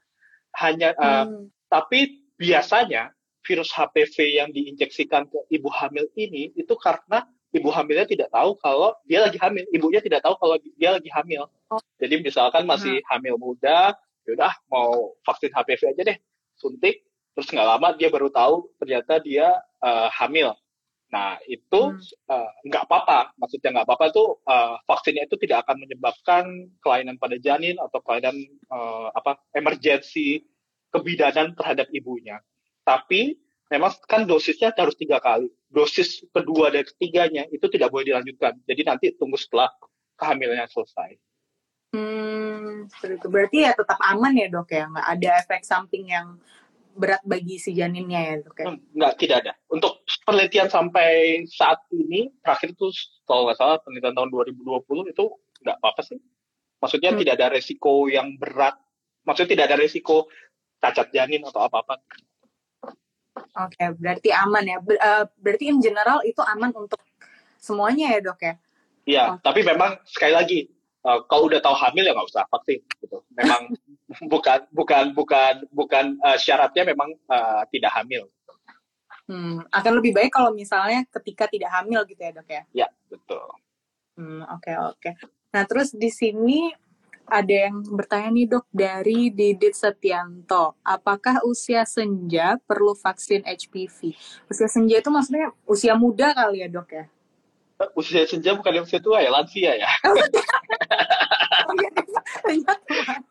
Hanya, uh, hmm. tapi biasanya virus HPV yang diinjeksikan ke ibu hamil ini itu karena ibu hamilnya tidak tahu kalau dia lagi hamil, ibunya tidak tahu kalau dia lagi hamil. Oh. Jadi misalkan masih hmm. hamil muda, yaudah mau vaksin HPV aja deh, suntik, terus nggak lama dia baru tahu ternyata dia uh, hamil. Nah itu hmm. uh, nggak apa-apa, maksudnya nggak apa-apa tuh uh, vaksinnya itu tidak akan menyebabkan kelainan pada janin atau kelainan uh, apa emergensi kebidanan terhadap ibunya. Tapi memang kan dosisnya harus tiga kali dosis kedua dan ketiganya itu tidak boleh dilanjutkan. Jadi nanti tunggu setelah kehamilannya selesai. Hmm, itu. Berarti ya tetap aman ya dok ya, nggak ada efek samping yang berat bagi si janinnya ya dok ya? Hmm, nggak, tidak ada. Untuk penelitian sampai saat ini, terakhir itu kalau nggak salah penelitian tahun 2020 itu nggak apa-apa sih. Maksudnya hmm. tidak ada resiko yang berat. Maksudnya tidak ada resiko cacat janin atau apa-apa. Oke, okay, berarti aman ya. Ber, uh, berarti in general itu aman untuk semuanya ya dok ya? Iya, okay. tapi memang sekali lagi uh, kalau udah tahu hamil ya nggak usah vaksin gitu. Memang bukan bukan bukan bukan uh, syaratnya memang uh, tidak hamil. Hmm, akan lebih baik kalau misalnya ketika tidak hamil gitu ya dok ya? Iya, betul. Hmm, oke okay, oke. Okay. Nah terus di sini ada yang bertanya nih dok dari Didit Setianto, apakah usia senja perlu vaksin HPV? Usia senja itu maksudnya usia muda kali ya dok ya? Usia senja bukan usia tua ya, lansia ya.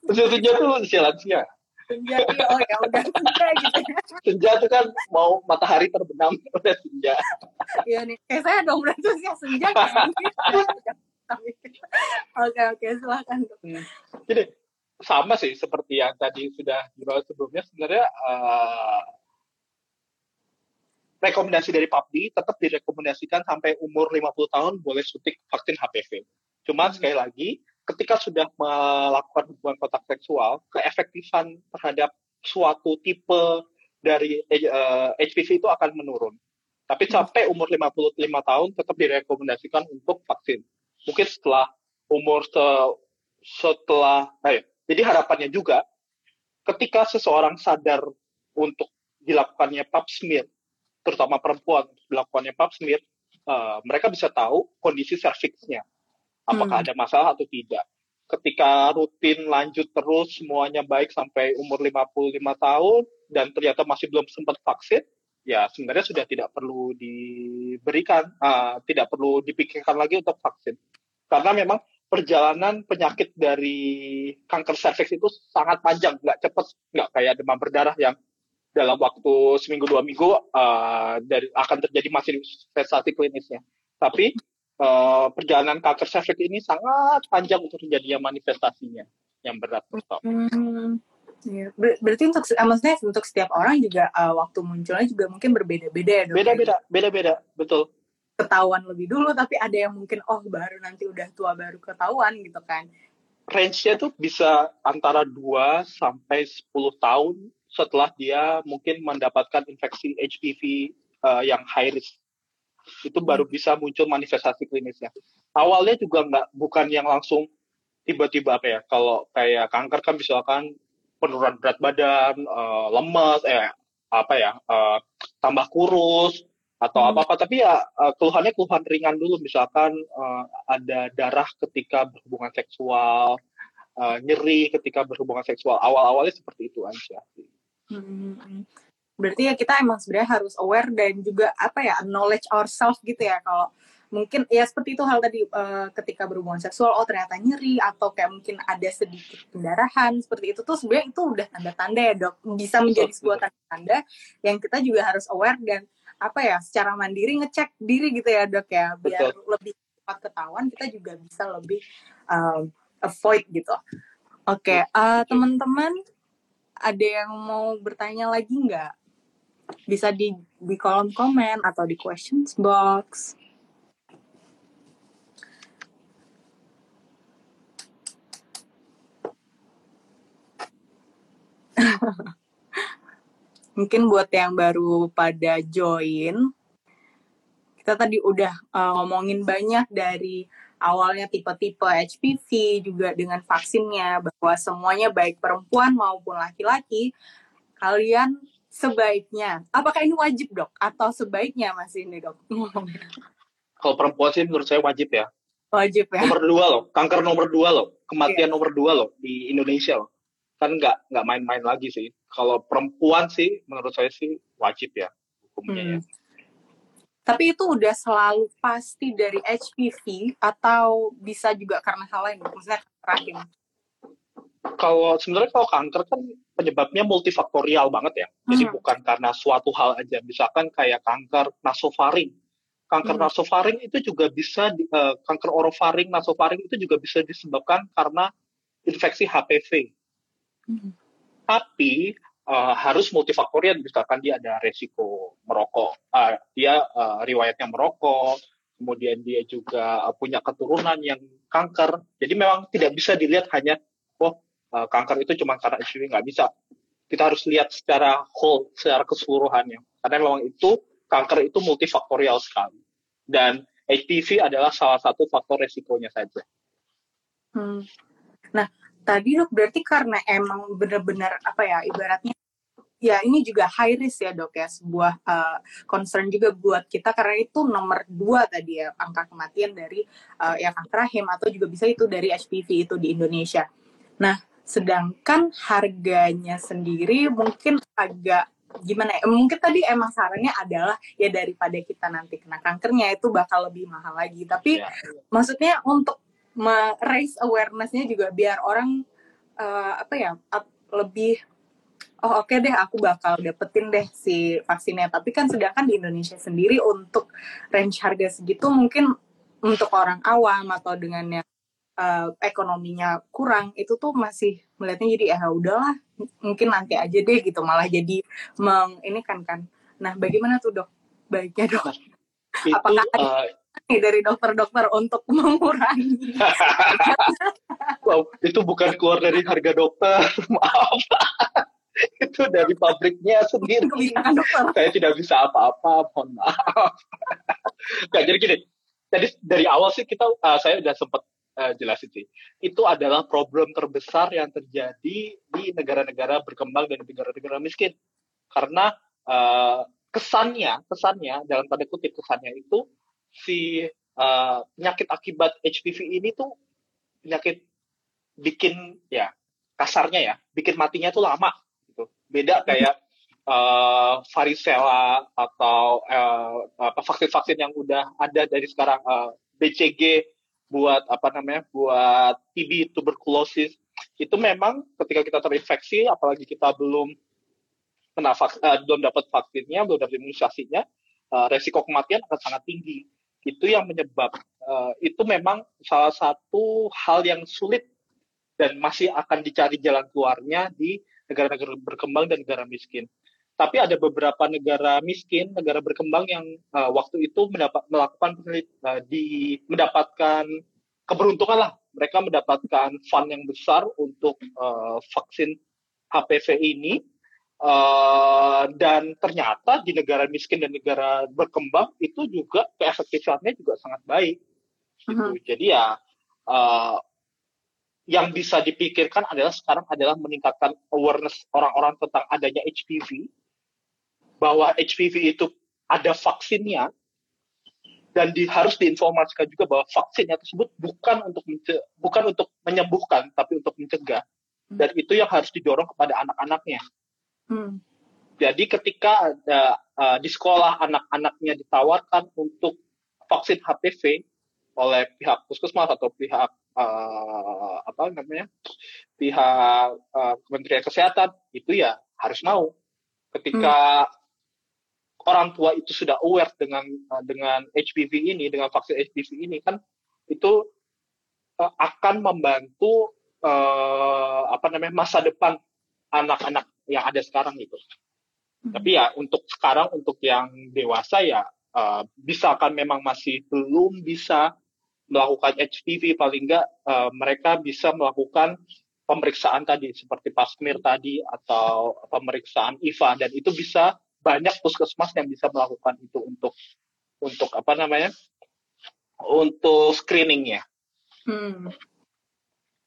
usia senja itu usia lansia. Senja, iya, oh ya udah senja gitu ya. Senja itu kan mau matahari terbenam udah senja. Iya nih, kayak saya dong berarti usia senja. Oke oke silakan. Hmm. Jadi sama sih seperti yang tadi sudah dibahas sebelumnya sebenarnya uh, rekomendasi dari PAPDI tetap direkomendasikan sampai umur 50 tahun boleh suntik vaksin HPV. Cuma hmm. sekali lagi, ketika sudah melakukan hubungan kontak seksual, keefektifan terhadap suatu tipe dari uh, eh, HPV itu akan menurun. Tapi sampai umur 55 tahun tetap direkomendasikan untuk vaksin. Mungkin setelah umur se setelah, eh, jadi harapannya juga ketika seseorang sadar untuk dilakukannya pap smear terutama perempuan dilakukannya pap smear, uh, mereka bisa tahu kondisi serviksnya, apakah hmm. ada masalah atau tidak. Ketika rutin lanjut terus semuanya baik sampai umur 55 tahun dan ternyata masih belum sempat vaksin, ya sebenarnya sudah tidak perlu diberikan, uh, tidak perlu dipikirkan lagi untuk vaksin. Karena memang perjalanan penyakit dari kanker serviks itu sangat panjang, nggak cepat, nggak kayak demam berdarah yang dalam waktu seminggu dua minggu uh, dari akan terjadi manifestasi klinisnya. Tapi uh, perjalanan kanker cervix ini sangat panjang untuk terjadinya manifestasinya yang berat. Hmm, ya. Ber berarti untuk uh, maksudnya untuk setiap orang juga uh, waktu munculnya juga mungkin berbeda-beda ya Beda-beda, beda-beda, betul. Ketahuan lebih dulu, tapi ada yang mungkin oh baru nanti udah tua baru ketahuan gitu kan. Range-nya tuh bisa antara 2 sampai 10 tahun setelah dia mungkin mendapatkan infeksi HPV uh, eh, yang high risk itu baru hmm. bisa muncul manifestasi klinisnya. Awalnya juga nggak bukan yang langsung tiba-tiba apa ya. Kalau kayak kanker kan misalkan penurunan berat badan, uh, lemas, eh apa ya, uh, tambah kurus atau hmm. apa-apa. Tapi ya uh, keluhannya keluhan ringan dulu. Misalkan uh, ada darah ketika berhubungan seksual, uh, nyeri ketika berhubungan seksual. Awal-awalnya seperti itu aja. Hmm. Berarti ya kita emang sebenarnya harus aware dan juga apa ya knowledge ourselves gitu ya kalau mungkin ya seperti itu hal tadi uh, ketika berhubungan seksual oh ternyata nyeri atau kayak mungkin ada sedikit pendarahan seperti itu tuh sebenarnya itu udah tanda-tanda ya dok bisa menjadi sebuah tanda-tanda yang kita juga harus aware dan apa ya secara mandiri ngecek diri gitu ya dok ya biar Betul. lebih cepat ketahuan kita juga bisa lebih um, avoid gitu. Oke, okay, uh, teman-teman ada yang mau bertanya lagi nggak? Bisa di di kolom komen atau di questions box. Mungkin buat yang baru pada join, kita tadi udah uh, ngomongin banyak dari awalnya tipe-tipe HPV juga dengan vaksinnya bahwa semuanya baik perempuan maupun laki-laki kalian sebaiknya apakah ini wajib dok? Atau sebaiknya masih ini dok? Kalau perempuan sih menurut saya wajib ya. Wajib ya. Nomor dua loh kanker nomor dua loh kematian yeah. nomor dua loh di Indonesia loh kan nggak nggak main-main lagi sih kalau perempuan sih menurut saya sih wajib ya hukumnya ya. hmm. ya tapi itu udah selalu pasti dari HPV atau bisa juga karena hal lain, misalnya rahim? Kalau sebenarnya kalau kanker kan penyebabnya multifaktorial banget ya. Jadi hmm. bukan karena suatu hal aja. Misalkan kayak kanker nasofaring. Kanker hmm. nasofaring itu juga bisa uh, kanker orofaring, nasofaring itu juga bisa disebabkan karena infeksi HPV. Hmm. Tapi uh, harus multifaktorial misalkan dia ada resiko merokok uh, dia uh, riwayatnya merokok kemudian dia juga punya keturunan yang kanker jadi memang tidak bisa dilihat hanya oh uh, kanker itu cuma karena HIV nggak bisa kita harus lihat secara whole secara keseluruhannya karena memang itu kanker itu multifaktorial sekali dan HPV adalah salah satu faktor resikonya saja. Hmm. Nah, tadi dok berarti karena emang benar-benar apa ya ibaratnya ya ini juga high risk ya dok ya sebuah uh, concern juga buat kita karena itu nomor dua tadi ya angka kematian dari uh, ya kanker rahim atau juga bisa itu dari HPV itu di Indonesia. Nah sedangkan harganya sendiri mungkin agak gimana ya mungkin tadi emang sarannya adalah ya daripada kita nanti kena kankernya itu bakal lebih mahal lagi tapi ya. maksudnya untuk raise awarenessnya juga biar orang uh, apa ya lebih oh oke okay deh aku bakal dapetin deh si vaksinnya. Tapi kan sedangkan di Indonesia sendiri untuk range harga segitu mungkin untuk orang awam atau dengan yang uh, ekonominya kurang itu tuh masih melihatnya jadi ya udahlah mungkin nanti aja deh gitu. Malah jadi meng ini kan kan. Nah bagaimana tuh dok? Baiknya dok. Itu, apakah uh, dari dokter-dokter untuk mengurangi wow itu bukan keluar dari harga dokter maaf itu dari pabriknya sendiri. Saya tidak bisa apa-apa, mohon maaf. Gak, jadi gini, jadi dari awal sih kita, uh, saya sudah sempat uh, jelasin sih, itu adalah problem terbesar yang terjadi di negara-negara berkembang dan negara-negara miskin. Karena uh, kesannya, kesannya dalam tanda kutip kesannya itu si uh, penyakit akibat HPV ini tuh penyakit bikin ya kasarnya ya, bikin matinya tuh lama beda kayak uh, varicella atau uh, apa vaksin-vaksin yang udah ada dari sekarang uh, BCG buat apa namanya buat TB tuberkulosis itu memang ketika kita terinfeksi apalagi kita belum kena vaks, uh, belum dapat vaksinnya belum dapat imunisasinya uh, resiko kematian akan sangat tinggi itu yang menyebab uh, itu memang salah satu hal yang sulit dan masih akan dicari jalan keluarnya di negara-negara berkembang dan negara miskin. Tapi ada beberapa negara miskin, negara berkembang yang uh, waktu itu mendapat melakukan uh, di mendapatkan keberuntungan lah. Mereka mendapatkan fund yang besar untuk uh, vaksin HPV ini. Uh, dan ternyata di negara miskin dan negara berkembang itu juga keefektifannya juga sangat baik. Gitu. Uh -huh. Jadi ya uh, yang bisa dipikirkan adalah sekarang adalah meningkatkan awareness orang-orang tentang adanya HPV, bahwa HPV itu ada vaksinnya, dan di, harus diinformasikan juga bahwa vaksinnya tersebut bukan untuk bukan untuk menyembuhkan, tapi untuk mencegah. Dan itu yang harus didorong kepada anak-anaknya. Hmm. Jadi ketika ada uh, di sekolah anak-anaknya ditawarkan untuk vaksin HPV oleh pihak puskesmas atau pihak uh, apa namanya pihak uh, Kementerian Kesehatan itu ya harus mau ketika hmm. orang tua itu sudah aware dengan uh, dengan HPV ini dengan vaksin HPV ini kan itu uh, akan membantu uh, apa namanya masa depan anak-anak yang ada sekarang itu. Hmm. Tapi ya untuk sekarang untuk yang dewasa ya uh, bisa kan memang masih belum bisa melakukan HPV paling enggak uh, mereka bisa melakukan pemeriksaan tadi seperti pasmir tadi atau pemeriksaan IVA dan itu bisa banyak puskesmas yang bisa melakukan itu untuk untuk apa namanya untuk screeningnya. Hmm.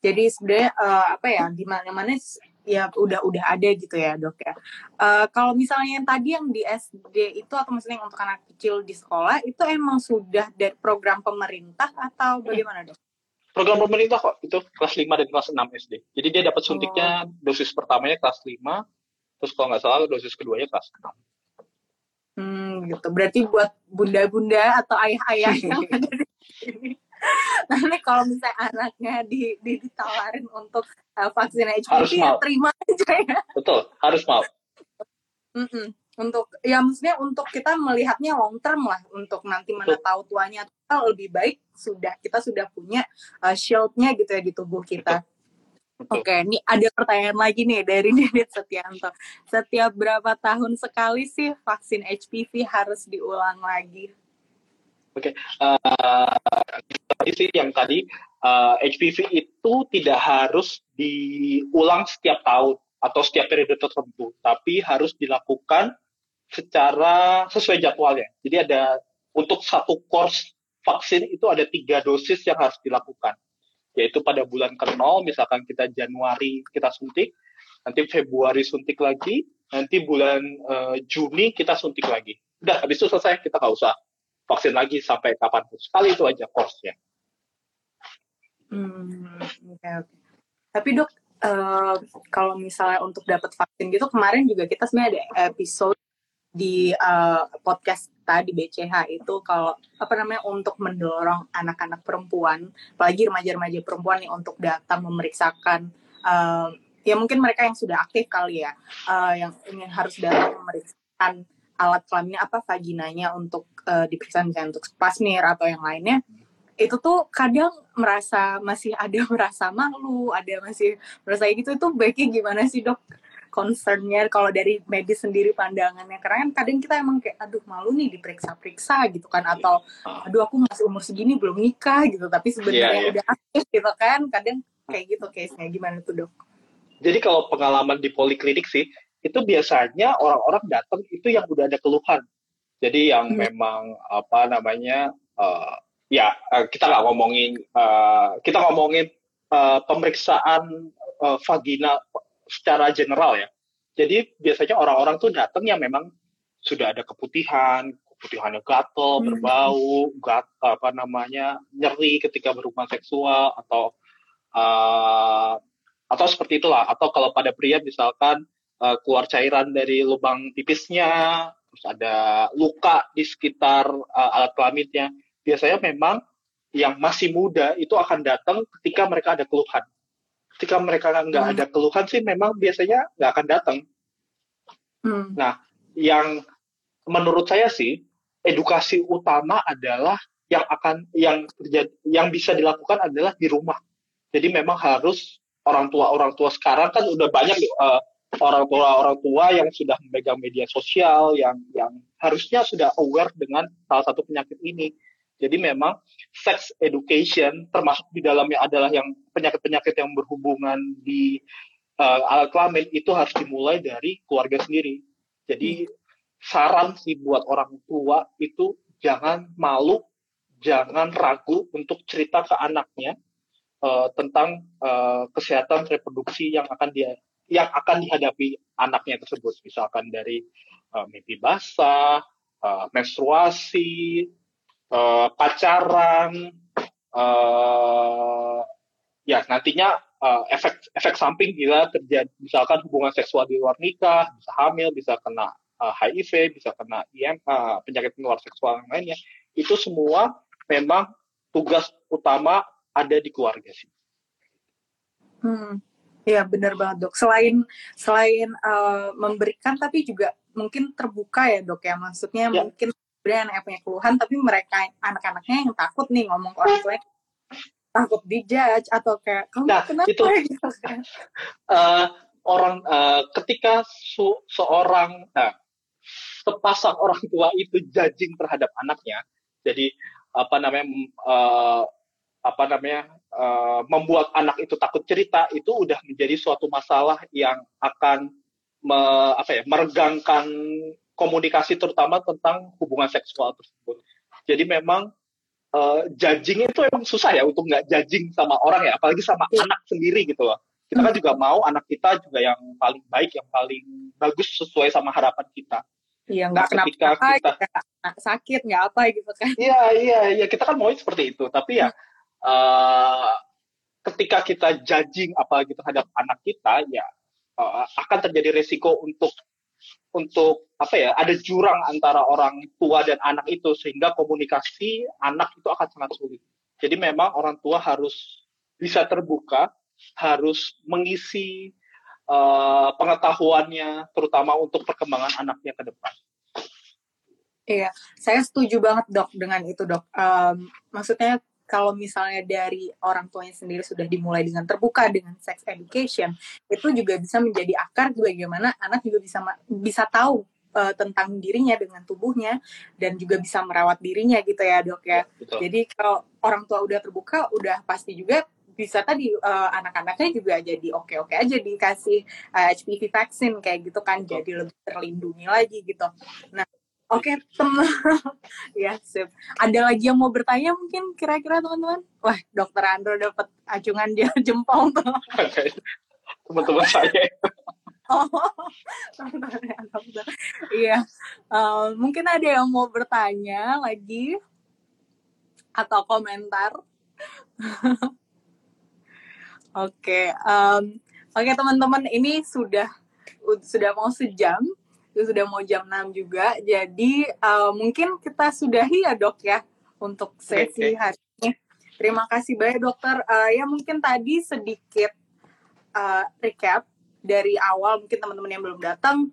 Jadi sebenarnya uh, apa ya di mana-mana ya udah udah ada gitu ya dok ya. Uh, kalau misalnya yang tadi yang di SD itu atau misalnya yang untuk anak kecil di sekolah itu emang sudah dari program pemerintah atau hmm. bagaimana dok? Program pemerintah kok itu kelas 5 dan kelas 6 SD. Jadi dia dapat suntiknya oh. dosis pertamanya kelas 5, terus kalau nggak salah dosis keduanya kelas 6. Hmm, gitu. Berarti buat bunda-bunda atau ayah-ayah yang ada di sini nanti kalau misalnya anaknya di, di ditawarin untuk uh, vaksin HPV ya terima aja ya betul harus mau mm -mm. untuk ya maksudnya untuk kita melihatnya long term lah untuk nanti mana betul. tahu tuanya lebih baik sudah kita sudah punya uh, shieldnya gitu ya di tubuh kita Oke, okay, ini ada pertanyaan lagi nih dari Didit Setianto. Setiap berapa tahun sekali sih vaksin HPV harus diulang lagi? Oke, okay. uh, eh, yang tadi uh, eh, HPV itu tidak harus diulang setiap tahun atau setiap periode tertentu, tapi harus dilakukan secara sesuai jadwalnya. Jadi ada untuk satu course vaksin itu ada tiga dosis yang harus dilakukan, yaitu pada bulan ke nol, misalkan kita Januari kita suntik, nanti Februari suntik lagi, nanti bulan uh, Juni kita suntik lagi. Udah, habis itu selesai, kita nggak usah vaksin lagi sampai kapan. Sekali itu aja course-nya. Hmm, oke Okay. Tapi dok, uh, kalau misalnya untuk dapat vaksin gitu, kemarin juga kita sebenarnya ada episode di uh, podcast tadi BCH itu kalau apa namanya untuk mendorong anak-anak perempuan, apalagi remaja-remaja perempuan nih untuk datang memeriksakan uh, ya mungkin mereka yang sudah aktif kali ya, uh, yang ingin harus datang memeriksakan alat kelaminnya apa vaginanya untuk uh, diperiksa misalnya untuk pasmir atau yang lainnya itu tuh kadang merasa masih ada merasa malu, ada masih merasa gitu itu baiknya gimana sih dok? concernnya kalau dari medis sendiri pandangannya karena kan kadang kita emang kayak aduh malu nih diperiksa-periksa gitu kan atau aduh aku masih umur segini belum nikah gitu tapi sebenarnya yeah, yeah. udah aktif gitu kan kadang kayak gitu case-nya gimana tuh dok? Jadi kalau pengalaman di poliklinik sih itu biasanya orang-orang datang itu yang udah ada keluhan. Jadi yang hmm. memang apa namanya uh, ya uh, kita nggak ngomongin uh, kita ngomongin uh, pemeriksaan uh, vagina secara general ya. Jadi biasanya orang-orang tuh datang yang memang sudah ada keputihan, keputihannya gatel, hmm. berbau, gat, apa namanya nyeri ketika berhubungan seksual atau uh, atau seperti itulah. Atau kalau pada pria misalkan uh, keluar cairan dari lubang pipisnya, terus ada luka di sekitar uh, alat kelaminnya. Biasanya memang yang masih muda itu akan datang ketika mereka ada keluhan ketika mereka nggak hmm. ada keluhan sih memang biasanya nggak akan datang. Hmm. Nah, yang menurut saya sih edukasi utama adalah yang akan yang terjadi yang bisa dilakukan adalah di rumah. Jadi memang harus orang tua orang tua sekarang kan udah banyak uh, orang tua orang tua yang sudah memegang media sosial yang yang harusnya sudah aware dengan salah satu penyakit ini. Jadi memang sex education termasuk di dalamnya adalah yang penyakit-penyakit yang berhubungan di uh, alat kelamin itu harus dimulai dari keluarga sendiri. Jadi saran sih buat orang tua itu jangan malu, jangan ragu untuk cerita ke anaknya uh, tentang uh, kesehatan reproduksi yang akan dia yang akan dihadapi anaknya tersebut, misalkan dari uh, mimpi basah, uh, menstruasi, uh, pacaran, uh, ya nantinya uh, efek efek samping bila terjadi misalkan hubungan seksual di luar nikah, bisa hamil, bisa kena uh, HIV, bisa kena IM, uh, penyakit menular seksual yang lainnya, itu semua memang tugas utama ada di keluarga sih. Hmm. Ya benar banget dok. Selain selain uh, memberikan tapi juga mungkin terbuka ya dok ya. Maksudnya ya. mungkin sebenarnya anaknya punya keluhan tapi mereka anak-anaknya yang takut nih ngomong ke orang tuanya takut dijudge atau kayak kamu nah, kenapa itu, gitu kan uh, orang uh, ketika su seorang uh, sepasang orang tua itu judging terhadap anaknya jadi apa namanya uh, apa namanya uh, membuat anak itu takut cerita itu udah menjadi suatu masalah yang akan me, apa ya meregangkan komunikasi terutama tentang hubungan seksual tersebut. Jadi memang uh, judging itu emang susah ya untuk nggak judging sama orang ya, apalagi sama yeah. anak sendiri gitu loh. Kita kan juga mau anak kita juga yang paling baik, yang paling bagus sesuai sama harapan kita. Iya, nggak nah, ketika apa, kita gak sakit, nggak apa gitu kan. Iya, iya, iya, kita kan mau seperti itu. Tapi ya, uh, ketika kita judging apalagi terhadap anak kita, ya uh, akan terjadi resiko untuk untuk apa ya ada jurang antara orang tua dan anak itu sehingga komunikasi anak itu akan sangat sulit. Jadi memang orang tua harus bisa terbuka, harus mengisi uh, pengetahuannya terutama untuk perkembangan anaknya ke depan. Iya, saya setuju banget dok dengan itu dok. Um, maksudnya kalau misalnya dari orang tuanya sendiri sudah dimulai dengan terbuka dengan sex education itu juga bisa menjadi akar bagaimana anak juga bisa bisa tahu uh, tentang dirinya dengan tubuhnya dan juga bisa merawat dirinya gitu ya dok ya. Betul. Jadi kalau orang tua udah terbuka udah pasti juga bisa tadi uh, anak-anaknya juga jadi oke-oke aja dikasih uh, eh, HPV vaksin kayak gitu kan Betul. jadi lebih terlindungi lagi gitu. Nah Oke, okay, teman. ya, sip. Ada lagi yang mau bertanya mungkin kira-kira teman-teman? Wah, dokter Andro dapat acungan dia jempol tuh. Teman-teman saya. oh, teman-teman Iya. Uh, mungkin ada yang mau bertanya lagi atau komentar. Oke, okay, um, oke okay, teman-teman, ini sudah sudah mau sejam sudah mau jam 6 juga. Jadi uh, mungkin kita sudahi ya dok ya untuk sesi okay. hari ini. Terima kasih banyak dokter. Uh, ya mungkin tadi sedikit uh, recap dari awal mungkin teman-teman yang belum datang.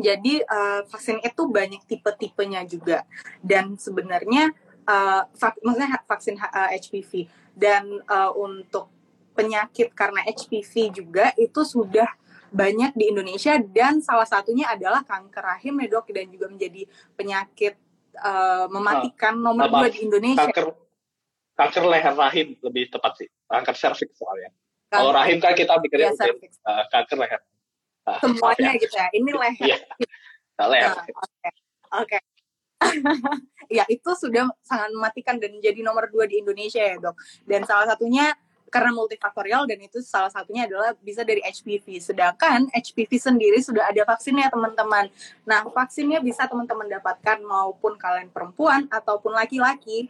Jadi uh, vaksin itu banyak tipe-tipenya juga dan sebenarnya uh, vak, maksudnya vaksin uh, HPV dan uh, untuk penyakit karena HPV juga itu sudah banyak di Indonesia dan salah satunya adalah kanker rahim ya dok dan juga menjadi penyakit uh, mematikan uh, nomor dua di Indonesia. Kanker kanker leher rahim lebih tepat sih kanker serviks soalnya. Kalau rahim kan kita pikirnya ya, uh, kanker leher. Uh, Semuanya ya. gitu ya. Ini leher. Iya. leher. Oke. Uh, Oke. Okay. ya itu sudah sangat mematikan dan menjadi nomor dua di Indonesia ya dok. Dan salah satunya karena multifaktorial dan itu salah satunya adalah bisa dari HPV. Sedangkan HPV sendiri sudah ada vaksinnya teman-teman. Nah vaksinnya bisa teman-teman dapatkan maupun kalian perempuan ataupun laki-laki.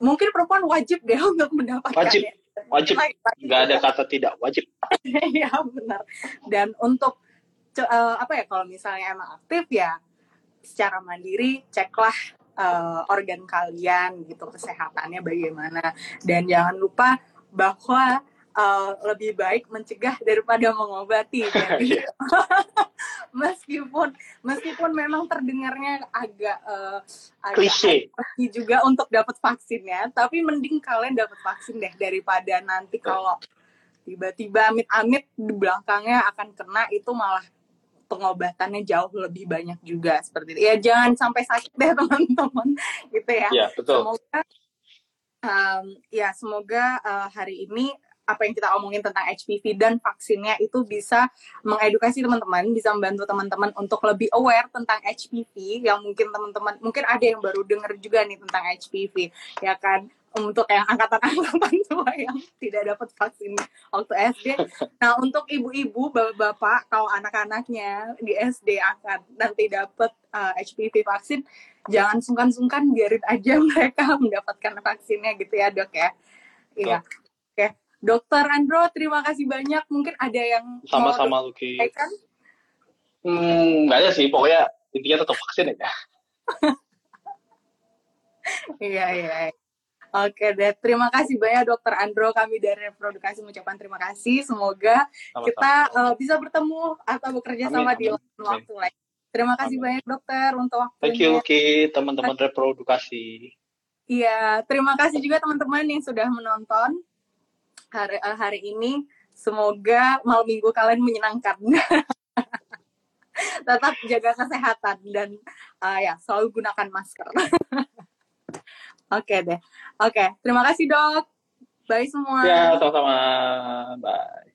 Mungkin perempuan wajib deh untuk mendapatkan. Wajib, ya. wajib. Nggak ada kata tidak wajib. ya benar. Dan untuk uh, apa ya kalau misalnya emang aktif ya secara mandiri ceklah uh, organ kalian gitu kesehatannya bagaimana dan jangan lupa bahwa uh, lebih baik mencegah daripada mengobati jadi meskipun meskipun memang terdengarnya agak uh, agak juga untuk dapat vaksinnya tapi mending kalian dapat vaksin deh daripada nanti kalau tiba-tiba amit-amit di belakangnya akan kena itu malah pengobatannya jauh lebih banyak juga seperti itu. Ya jangan sampai sakit deh teman-teman gitu ya. Ya betul. Semoga um, ya semoga uh, hari ini apa yang kita omongin tentang HPV dan vaksinnya itu bisa mengedukasi teman-teman, bisa membantu teman-teman untuk lebih aware tentang HPV yang mungkin teman-teman mungkin ada yang baru dengar juga nih tentang HPV ya kan untuk yang angkatan-angkatan tua yang tidak dapat vaksin waktu SD. Nah, untuk ibu-ibu, bapak-bapak, kalau anak-anaknya di SD akan nanti dapat uh, eh, HPV vaksin, jangan sungkan-sungkan, biarin aja mereka mendapatkan vaksinnya gitu ya, dok ya. Iya. Oke. Okay. Dokter Andro, terima kasih banyak. Mungkin ada yang sama-sama Luki. Hmm, nggak ada sih. Pokoknya intinya tetap vaksin ya. iya, iya. Oke deh, terima kasih banyak Dokter Andro. Kami dari Reprodukasi mengucapkan terima kasih. Semoga Sama-sama. kita uh, bisa bertemu atau bekerja amin, sama amin, di waktu lain. Terima kasih amin. banyak Dokter untuk waktunya. Thank you, Ki, teman-teman Reprodukasi. Iya, terima kasih juga teman-teman yang sudah menonton hari, uh, hari ini. Semoga malam minggu kalian menyenangkan. Tetap jaga kesehatan dan uh, ya selalu gunakan masker. Oke deh. Oke, terima kasih dok. Bye semua. Ya, sama-sama. Bye.